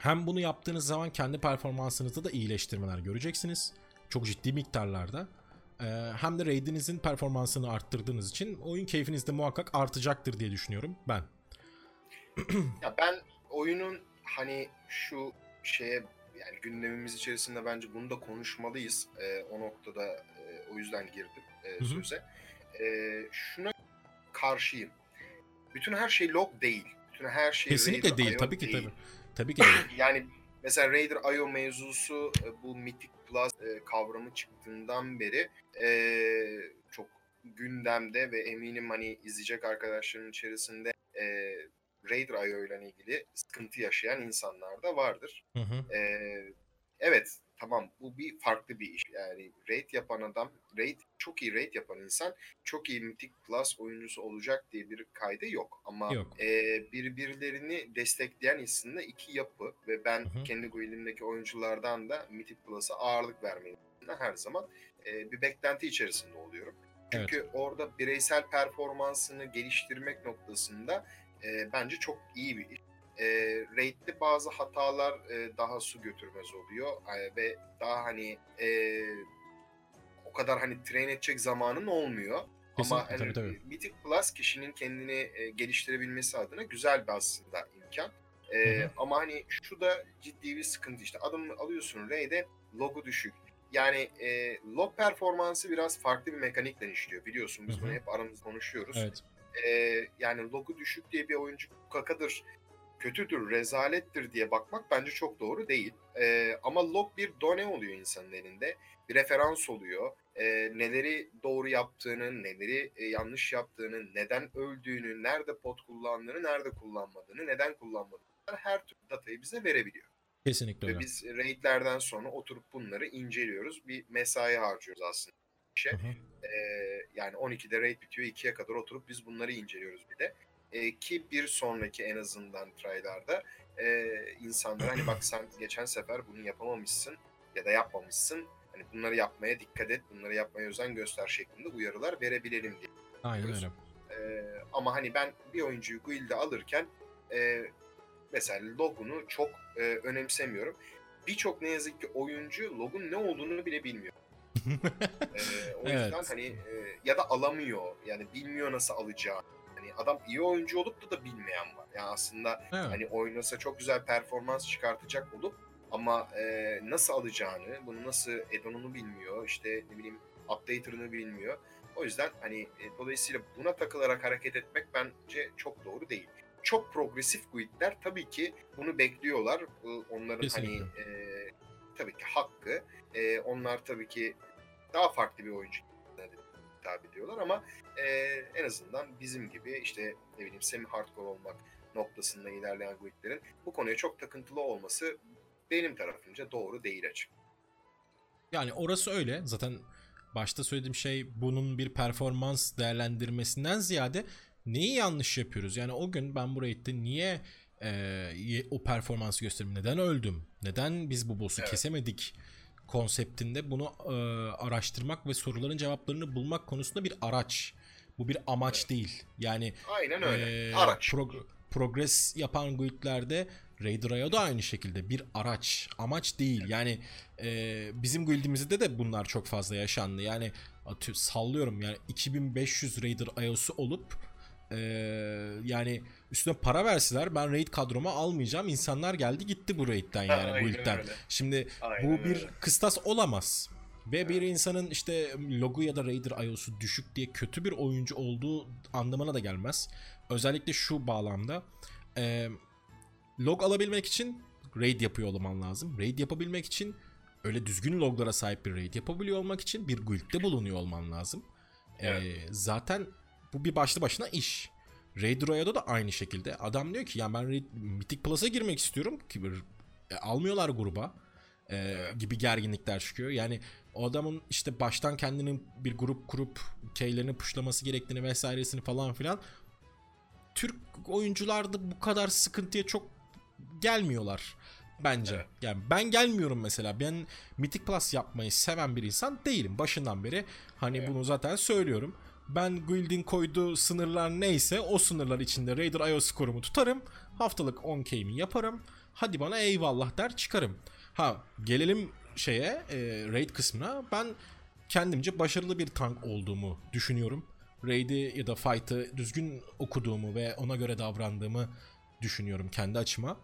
hem bunu yaptığınız zaman kendi performansınızda da iyileştirmeler göreceksiniz. Çok ciddi miktarlarda. Hem de raid'inizin performansını arttırdığınız için oyun keyfiniz de muhakkak artacaktır diye düşünüyorum ben. Ya ben oyunun hani şu şeye yani gündemimiz içerisinde bence bunu da konuşmalıyız. Ee, o noktada e, o yüzden girdim e, söze. E, şuna karşıyım. Bütün her şey log değil. Bütün her şey Kesinlikle Raider değil. IO Tabii ki değil. tabii. Tabii ki değil. Yani mesela Raider IO mevzusu e, bu Mythic Plus e, kavramı çıktığından beri e, çok gündemde ve eminim hani izleyecek arkadaşların içerisinde e, Raider IO ile ilgili sıkıntı yaşayan insanlar da vardır. Hı hı. E, evet tamam bu bir farklı bir iş. Yani raid yapan adam, raid çok iyi raid yapan insan çok iyi Mythic Plus oyuncusu olacak diye bir kaydı yok. Ama Yok. e, birbirlerini destekleyen aslında iki yapı ve ben Hı hı. kendi guildimdeki oyunculardan da Mythic Plus'a ağırlık vermeyi her zaman e, bir beklenti içerisinde oluyorum. Çünkü orada bireysel performansını geliştirmek noktasında e, bence çok iyi bir iş. E, raid'de bazı hatalar e, daha su götürmez oluyor e, ve daha hani e, o kadar hani train edecek zamanın olmuyor. Ama Kesinlikle, hani, tabii, tabii. Mythic Plus kişinin kendini e, geliştirebilmesi adına güzel bir aslında imkan. E, hı. Ama hani şu da ciddi bir sıkıntı işte. Adımı alıyorsun Ray'de logu düşük. Yani e, log performansı biraz farklı bir mekanikle işliyor. Biliyorsun biz bunu hep aramızda konuşuyoruz. Evet. E, yani logu düşük diye bir oyuncu kakadır, kötüdür, rezalettir diye bakmak bence çok doğru değil. E, ama log bir done oluyor insanın elinde. Bir referans oluyor. E, neleri doğru yaptığını, neleri e, yanlış yaptığını, neden öldüğünü, nerede pot kullandığını, nerede kullanmadığını, neden kullanmadığını her türlü datayı bize verebiliyor. Kesinlikle Ve öyle. biz raidlerden sonra oturup bunları inceliyoruz. Bir mesai harcıyoruz aslında. hı. Ee, yani 12'de raid bitiyor. 2'ye kadar oturup biz bunları inceliyoruz bir de. Ee, ki bir sonraki en azından traylarda e, insanlara hani bak sen geçen sefer bunu yapamamışsın ya da yapmamışsın. Hani bunları yapmaya dikkat et, bunları yapmaya özen göster şeklinde uyarılar verebilelim diye. Aynen öyle. Ee, ama hani ben bir oyuncuyu guild'e alırken e, mesela logunu çok e, önemsemiyorum. Birçok ne yazık ki oyuncu logun ne olduğunu bile bilmiyor. Ee, o yüzden Evet. hani e, ya da alamıyor. Yani bilmiyor nasıl alacağı. Hani adam iyi oyuncu olup da da bilmeyen var. Yani aslında Evet. hani oynasa çok güzel performans çıkartacak olup ama e, nasıl alacağını, bunu nasıl add-on'unu bilmiyor. işte ne bileyim updater'ını bilmiyor. O yüzden hani e, dolayısıyla buna takılarak hareket etmek bence çok doğru değil. Çok progresif guildler tabii ki bunu bekliyorlar. Bu Onların Kesinlikle. hani e, tabii ki hakkı. E, onlar tabii ki daha farklı bir oyuncu hitap ediyorlar ama e, en azından bizim gibi işte ne bileyim semi hardcore olmak noktasında ilerleyen guildlerin bu konuya çok takıntılı olması benim tarafımca doğru değil açık. Yani orası öyle. Zaten başta söylediğim şey bunun bir performans değerlendirmesinden ziyade neyi yanlış yapıyoruz? Yani o gün ben buraya gittim niye e, o performansı göstereyim? Neden öldüm? Neden biz bu boss'u Evet. kesemedik? Konseptinde bunu e, araştırmak ve soruların cevaplarını bulmak konusunda bir araç. Bu bir amaç Evet. değil. Yani Aynen öyle. ee, Araç. prog- progres yapan guildlerde Raider IO da aynı şekilde bir araç, amaç değil. Yani e, bizim guildimizde de bunlar çok fazla yaşandı. Yani atıyor, sallıyorum yani 2500 Raider IO'su olup e, yani üstüne para verseler ben raid kadroma almayacağım. İnsanlar geldi gitti bu raid'den yani Aynen guild'den. öyle. Şimdi Aynen bu bir öyle. kıstas olamaz. Ve bir insanın işte logo ya da Raider IO'su düşük diye kötü bir oyuncu olduğu anlamına da gelmez. Özellikle şu bağlamda. E, log alabilmek için raid yapıyor olman lazım. Raid yapabilmek için öyle düzgün loglara sahip bir raid yapabiliyor olmak için bir guild'de bulunuyor olman lazım. Evet. E, zaten bu bir başlı başına iş. Raid Royale'da da aynı şekilde. Adam diyor ki ya ben Raid, Mythic Plus'a girmek istiyorum ki e, almıyorlar gruba e, gibi gerginlikler çıkıyor. Yani o adamın işte baştan kendini bir grup kurup keylerini puşlaması gerektiğini vesairesini falan filan Türk oyuncularda bu kadar sıkıntıya çok gelmiyorlar bence. Evet. Yani ben gelmiyorum mesela. Ben Mythic Plus yapmayı seven bir insan değilim başından beri. Hani Evet. bunu zaten söylüyorum. Ben Guild'in koyduğu sınırlar neyse o sınırlar içinde Raider IO skorumu tutarım. Haftalık 10k'mi yaparım. Hadi bana eyvallah der çıkarım. Ha gelelim şeye e, raid kısmına. Ben kendimce başarılı bir tank olduğumu düşünüyorum. Raid'i ya da fight'ı düzgün okuduğumu ve ona göre davrandığımı düşünüyorum kendi açıma.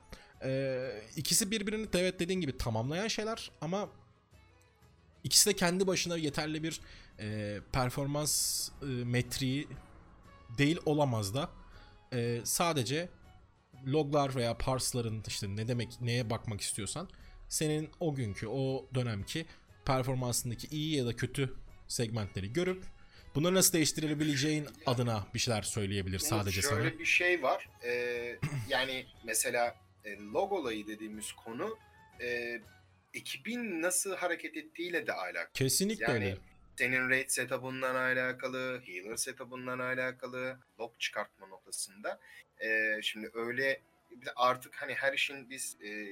Ee, ikisi birbirini evet dediğin gibi tamamlayan şeyler ama ikisi de kendi başına yeterli bir e, performans e, metriği değil olamaz da. E, sadece loglar veya parsların işte ne demek neye bakmak istiyorsan senin o günkü o dönemki performansındaki iyi ya da kötü segmentleri görüp bunları nasıl değiştirebileceğin adına bir şeyler söyleyebilir sadece Şöyle sana. bir şey var. Ee, yani mesela e, log olayı dediğimiz konu e, ekibin nasıl hareket ettiğiyle de alakalı. Kesinlikle Yani öyle. Senin raid setup'ından alakalı, healer setup'ından alakalı, log çıkartma noktasında. Ee, şimdi öyle bir de artık hani her işin biz e,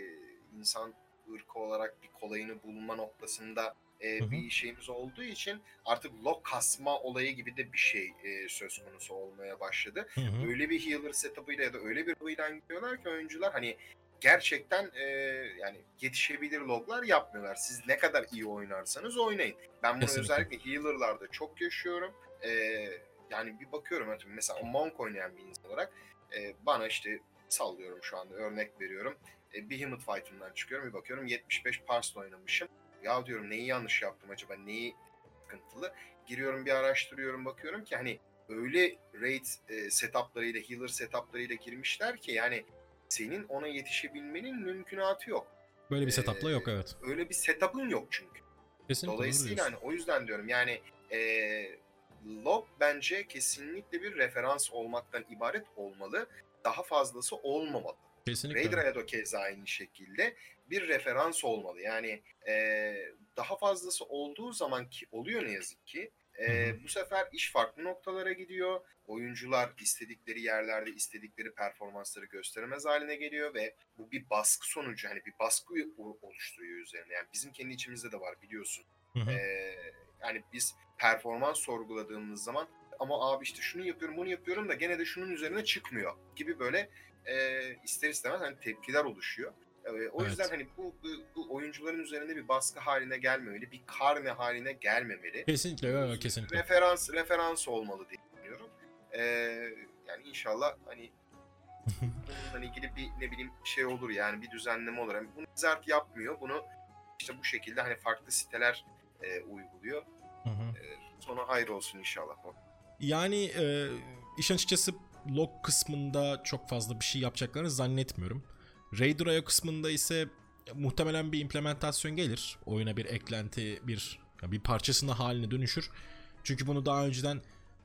insan ırkı olarak bir kolayını bulma noktasında e, Hı hı. bir şeyimiz olduğu için artık log kasma olayı gibi de bir şey e, söz konusu olmaya başladı Hı hı. öyle bir healer setup'ıyla ya da öyle bir hıyla gidiyorlar ki oyuncular hani gerçekten e, yani yetişebilir loglar yapmıyorlar. Siz ne kadar iyi oynarsanız oynayın. Ben bunu Kesinlikle. özellikle healer'larda çok yaşıyorum. E, yani bir bakıyorum mesela Monk oynayan bir insan olarak e, bana işte sallıyorum şu anda örnek veriyorum. E, Behemoth fight'ımdan çıkıyorum bir bakıyorum 75 Pars'la oynamışım. Ya diyorum neyi yanlış yaptım acaba neyi sıkıntılı. Giriyorum bir araştırıyorum bakıyorum ki hani öyle raid e, setuplarıyla, healer setuplarıyla girmişler ki yani senin ona yetişebilmenin mümkünatı yok. Böyle bir Ee, setup'la yok evet. Öyle bir setup'ın yok çünkü. Kesinlikle Dolayısıyla hani o yüzden diyorum yani e, log bence kesinlikle bir referans olmaktan ibaret olmalı. Daha fazlası olmamalı. Kesinlikle. Raider'a da keza aynı şekilde bir referans olmalı. Yani e, daha fazlası olduğu zaman ki oluyor ne yazık ki e, bu sefer iş farklı noktalara gidiyor. Oyuncular istedikleri yerlerde istedikleri performansları gösteremez haline geliyor ve bu bir baskı sonucu hani bir baskı oluşturuyor üzerine. Yani bizim kendi içimizde de var biliyorsun. Hı hı. Yani biz performans sorguladığımız zaman ama abi işte şunu yapıyorum bunu yapıyorum da gene de şunun üzerine çıkmıyor gibi böyle e, ister istemez hani tepkiler oluşuyor. E, o Evet. yüzden hani bu, bu, bu oyuncuların üzerinde bir baskı haline gelmemeli, bir karne haline gelmemeli. Kesinlikle evet, kesinlikle. Referans referans olmalı diye düşünüyorum. E, yani inşallah hani bununla ilgili bir ne bileyim şey olur yani bir düzenleme olur. Yani bunu Zert yapmıyor. Bunu işte bu şekilde hani farklı siteler e, uyguluyor. Hı hı. Sonu hayır olsun inşallah. Yani e, işin açıkçası log kısmında çok fazla bir şey yapacaklarını zannetmiyorum. Raider IO kısmında ise muhtemelen bir implementasyon gelir. Oyuna bir eklenti, bir bir parçasına haline dönüşür. Çünkü bunu daha önceden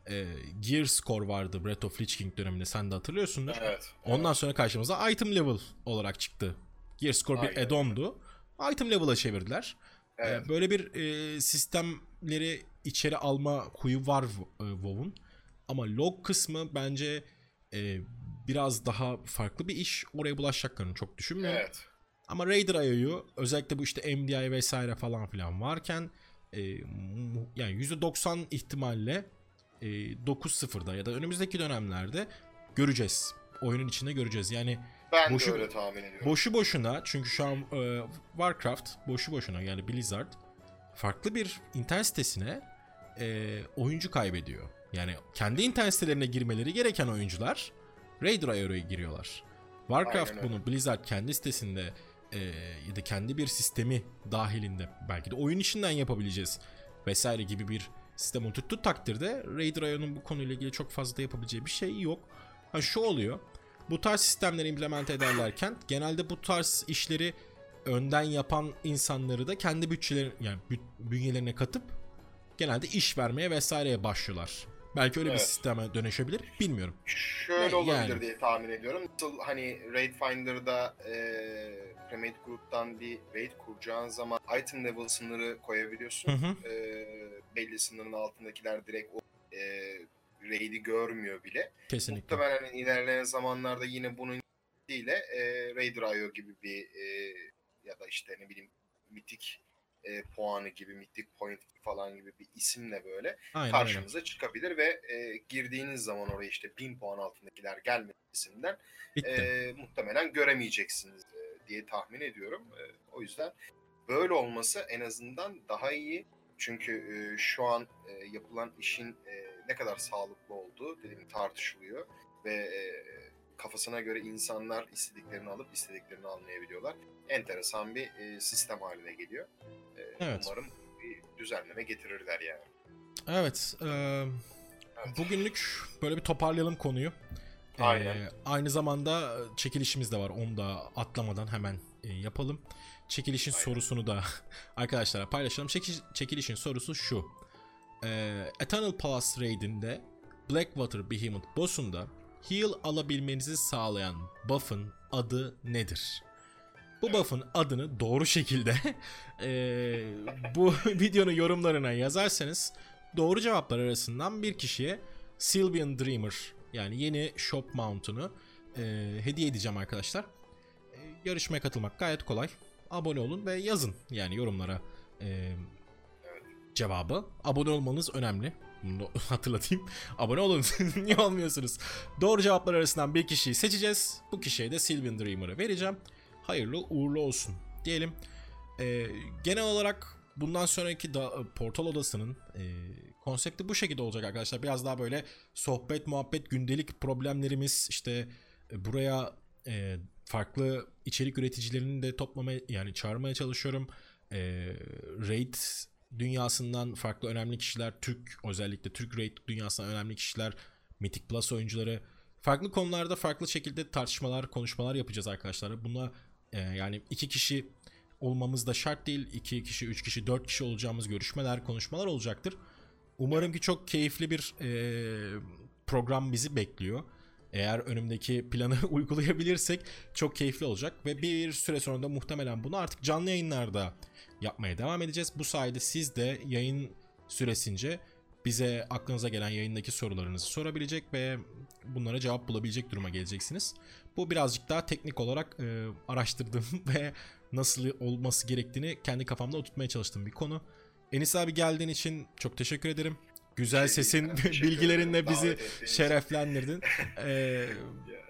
e, Gear Score vardı Breath of Lich King döneminde sen de hatırlıyorsundur. Evet. Ondan sonra karşımıza item level olarak çıktı. Gear Score bir Aynen. add-on'du. Item level'a çevirdiler. Evet. Ee, Böyle bir e, sistemleri içeri alma huyu var e, WoW'un. Ama log kısmı bence e, biraz daha farklı bir iş. Oraya bulaşacaklarını çok düşünmüyorum. Evet. Ama Raider IO'yu özellikle bu işte MDI vesaire falan filan varken e, yani %90 ihtimalle e, 9.0'da ya da önümüzdeki dönemlerde göreceğiz. Oyunun içinde göreceğiz. Yani Ben Boşu- de öyle tahmin ediyorum. Boşu boşuna çünkü şu an e, Warcraft boşu boşuna yani Blizzard farklı bir internet sitesine e, oyuncu kaybediyor. Yani kendi internet sitelerine girmeleri gereken oyuncular Raider IO'ya giriyorlar. Warcraft bunu Blizzard kendi sitesinde e, ya da kendi bir sistemi dahilinde belki de oyun içinden yapabileceğiz vesaire gibi bir sistem oturttuğu takdirde Raider IO'nun bu konuyla ilgili çok fazla da yapabileceği bir şey yok. Ha şu oluyor. Bu tarz sistemleri implement ederlerken genelde bu tarz işleri önden yapan insanları da kendi bütçeleri yani bü- bünyelerine katıp genelde iş vermeye vesaireye başlıyorlar. Belki öyle bir Evet. sisteme dönüşebilir. Bilmiyorum. Şöyle Yani- olabilir diye tahmin ediyorum. Nasıl hani Raid Finder'da e, Premade Group'tan bir raid kuracağın zaman item level sınırı koyabiliyorsun. Hı hı. E, belli sınırın altındakiler direkt o e, raid'i görmüyor bile. Kesinlikle. Muhtemelen hani ilerleyen zamanlarda yine bunun ile e, Raider IO gibi bir e, ya da işte ne bileyim mitik e, puanı gibi, mitik point falan gibi bir isimle böyle Aynen karşımıza çıkabilir ve e, girdiğiniz zaman oraya işte 1000 puan altındakiler gelmesinden Bitti. e, muhtemelen göremeyeceksiniz e, diye tahmin ediyorum. E, o yüzden böyle olması en azından daha iyi. Çünkü e, şu an e, yapılan işin e, ne kadar sağlıklı olduğu dediğim tartışılıyor ve e, kafasına göre insanlar istediklerini alıp istediklerini almayabiliyorlar. Enteresan bir e, sistem haline geliyor. E, Evet. Umarım bir düzenleme getirirler yani. Evet. eee, Evet. bugünlük böyle bir toparlayalım konuyu. Eee, Aynen. aynı zamanda çekilişimiz de var. Onu da atlamadan hemen e, yapalım. Çekilişin Aynen. sorusunu da arkadaşlara paylaşalım. Çekiliş, çekilişin sorusu şu. Eee, Eternal Palace Raid'inde Blackwater Behemoth boss'unda heal alabilmenizi sağlayan buff'ın adı nedir? Bu buff'ın adını doğru şekilde eee, bu videonun yorumlarına yazarsanız doğru cevaplar arasından bir kişiye Sylvian Dreamer yani yeni shop mount'unu eee, hediye edeceğim arkadaşlar. Eee, yarışmaya katılmak gayet kolay. Abone olun ve yazın yani yorumlara eee, cevabı. Abone olmanız önemli. Bunu hatırlatayım. Abone olun. Niye olmuyorsunuz? Doğru cevaplar arasından bir kişiyi seçeceğiz. Bu kişiye de Sylvan Dreamer'ı vereceğim. Hayırlı uğurlu olsun diyelim. Ee, genel olarak bundan sonraki da, portal odasının e, konsepti bu şekilde olacak arkadaşlar. Biraz daha böyle sohbet, muhabbet, gündelik problemlerimiz işte e, buraya e, farklı içerik üreticilerini de toplamaya yani çağırmaya çalışıyorum. E, Raid dünyasından farklı önemli kişiler, Türk özellikle Türk Raid dünyasından önemli kişiler, Mythic Plus oyuncuları farklı konularda farklı şekilde tartışmalar, konuşmalar yapacağız arkadaşlar. Buna e, yani iki kişi olmamız da şart değil. iki kişi, üç kişi, dört kişi olacağımız görüşmeler, konuşmalar olacaktır. Umarım ki çok keyifli bir e, program bizi bekliyor. Eğer önümdeki planı uygulayabilirsek çok keyifli olacak ve bir süre sonra da muhtemelen bunu artık canlı yayınlarda yapmaya devam edeceğiz. Bu sayede siz de yayın süresince bize aklınıza gelen yayındaki sorularınızı sorabilecek ve bunlara cevap bulabilecek duruma geleceksiniz. Bu birazcık daha teknik olarak e, araştırdığım ve nasıl olması gerektiğini kendi kafamda oturtmaya çalıştığım bir konu. Enis abi geldiğin için çok teşekkür ederim. Güzel Şey sesin bilgilerinle bizi şereflendirdin. Ee,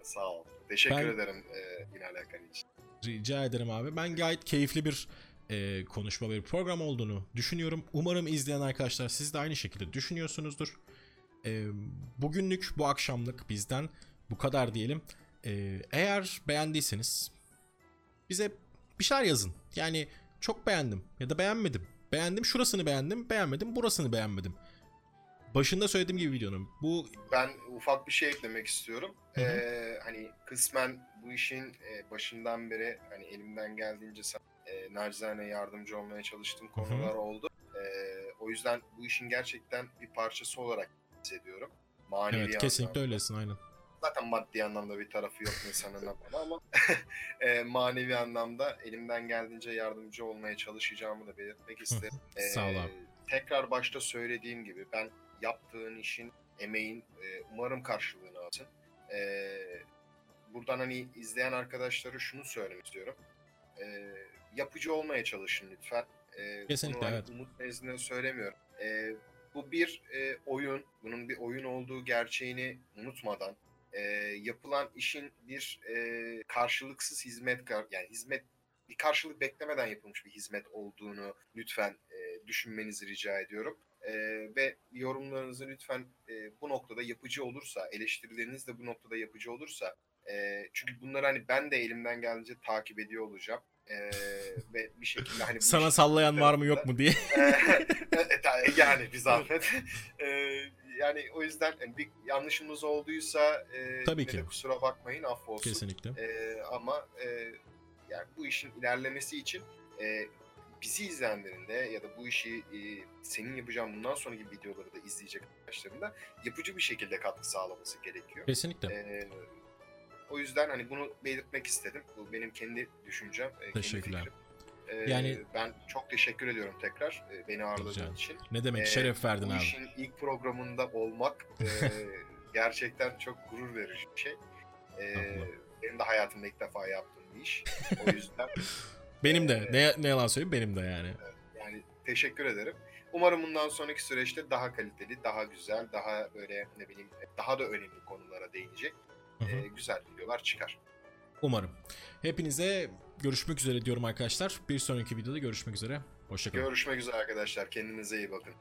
sağ ol. Teşekkür Ben- ederim e, yine alakan için. Rica ederim abi. Ben gayet keyifli bir e, konuşma bir program olduğunu düşünüyorum. Umarım izleyen arkadaşlar siz de aynı şekilde düşünüyorsunuzdur. E, bugünlük bu akşamlık bizden bu kadar diyelim. E, eğer beğendiyseniz bize bir şeyler yazın. Yani çok beğendim ya da beğenmedim. Beğendim şurasını beğendim, beğenmedim burasını beğenmedim. Başında söylediğim gibi videonun bu Ben ufak bir şey eklemek istiyorum. Hı hı. Ee, hani kısmen bu işin e, başından beri hani elimden geldiğince e, nacizane yardımcı olmaya çalıştığım konular oldu. Ee, o yüzden bu işin gerçekten bir parçası olarak hissediyorum. Manevi evet kesinlikle anlamda. öylesin aynen. Zaten maddi anlamda bir tarafı yok insanın ama e, manevi anlamda elimden geldiğince yardımcı olmaya çalışacağımı da belirtmek isterim. Sağ ol abi. Tekrar başta söylediğim gibi ben yaptığın işin, emeğin e, umarım karşılığını alsın. Ee, buradan hani izleyen arkadaşlara şunu söylemek istiyorum. Ee, yapıcı olmaya çalışın lütfen. Ee, Kesinlikle, bunu hani evet. Umut nezdinde söylemiyorum. Ee, bu bir e, oyun, bunun bir oyun olduğu gerçeğini unutmadan e, yapılan işin bir e, karşılıksız hizmet yani hizmet bir karşılık beklemeden yapılmış bir hizmet olduğunu lütfen e, düşünmenizi rica ediyorum. E, ve yorumlarınızı lütfen e, bu noktada yapıcı olursa, eleştirileriniz de bu noktada yapıcı olursa, e, çünkü bunları hani ben de elimden geldiğince takip ediyor olacağım. e, ve bir şekilde hani Sana sallayan var mı yok mu diye. E, ta- yani bir zahmet. E, yani o yüzden yani bir yanlışımız olduysa e, Tabii ki. de kusura bakmayın affolsun. Kesinlikle. E, ama e, yani bu işin ilerlemesi için e, bizi izleyenlerin de ya da bu işi e, senin yapacağın bundan sonraki videoları da izleyecek arkadaşların da yapıcı bir şekilde katkı sağlaması gerekiyor. Kesinlikle. E, o yüzden hani bunu belirtmek istedim. Bu benim kendi düşüncem, e, kendi Teşekkürler. fikrim. E, Yani- ben çok teşekkür ediyorum tekrar e, beni ağırladığın için. Ne demek Ee, şeref verdin bu abi. işin ilk programında olmak e, gerçekten çok gurur verici bir şey. E, benim de hayatımda ilk defa yaptığım bir iş. O yüzden Benim de. Ne, ne yalan söyleyeyim benim de yani. yani teşekkür ederim. Umarım bundan sonraki süreçte daha kaliteli, daha güzel, daha böyle ne bileyim daha da önemli konulara değinecek Hı hı. e, güzel videolar çıkar. Umarım. Hepinize görüşmek üzere diyorum arkadaşlar. Bir sonraki videoda görüşmek üzere. Hoşçakalın. Görüşmek üzere arkadaşlar. Kendinize iyi bakın.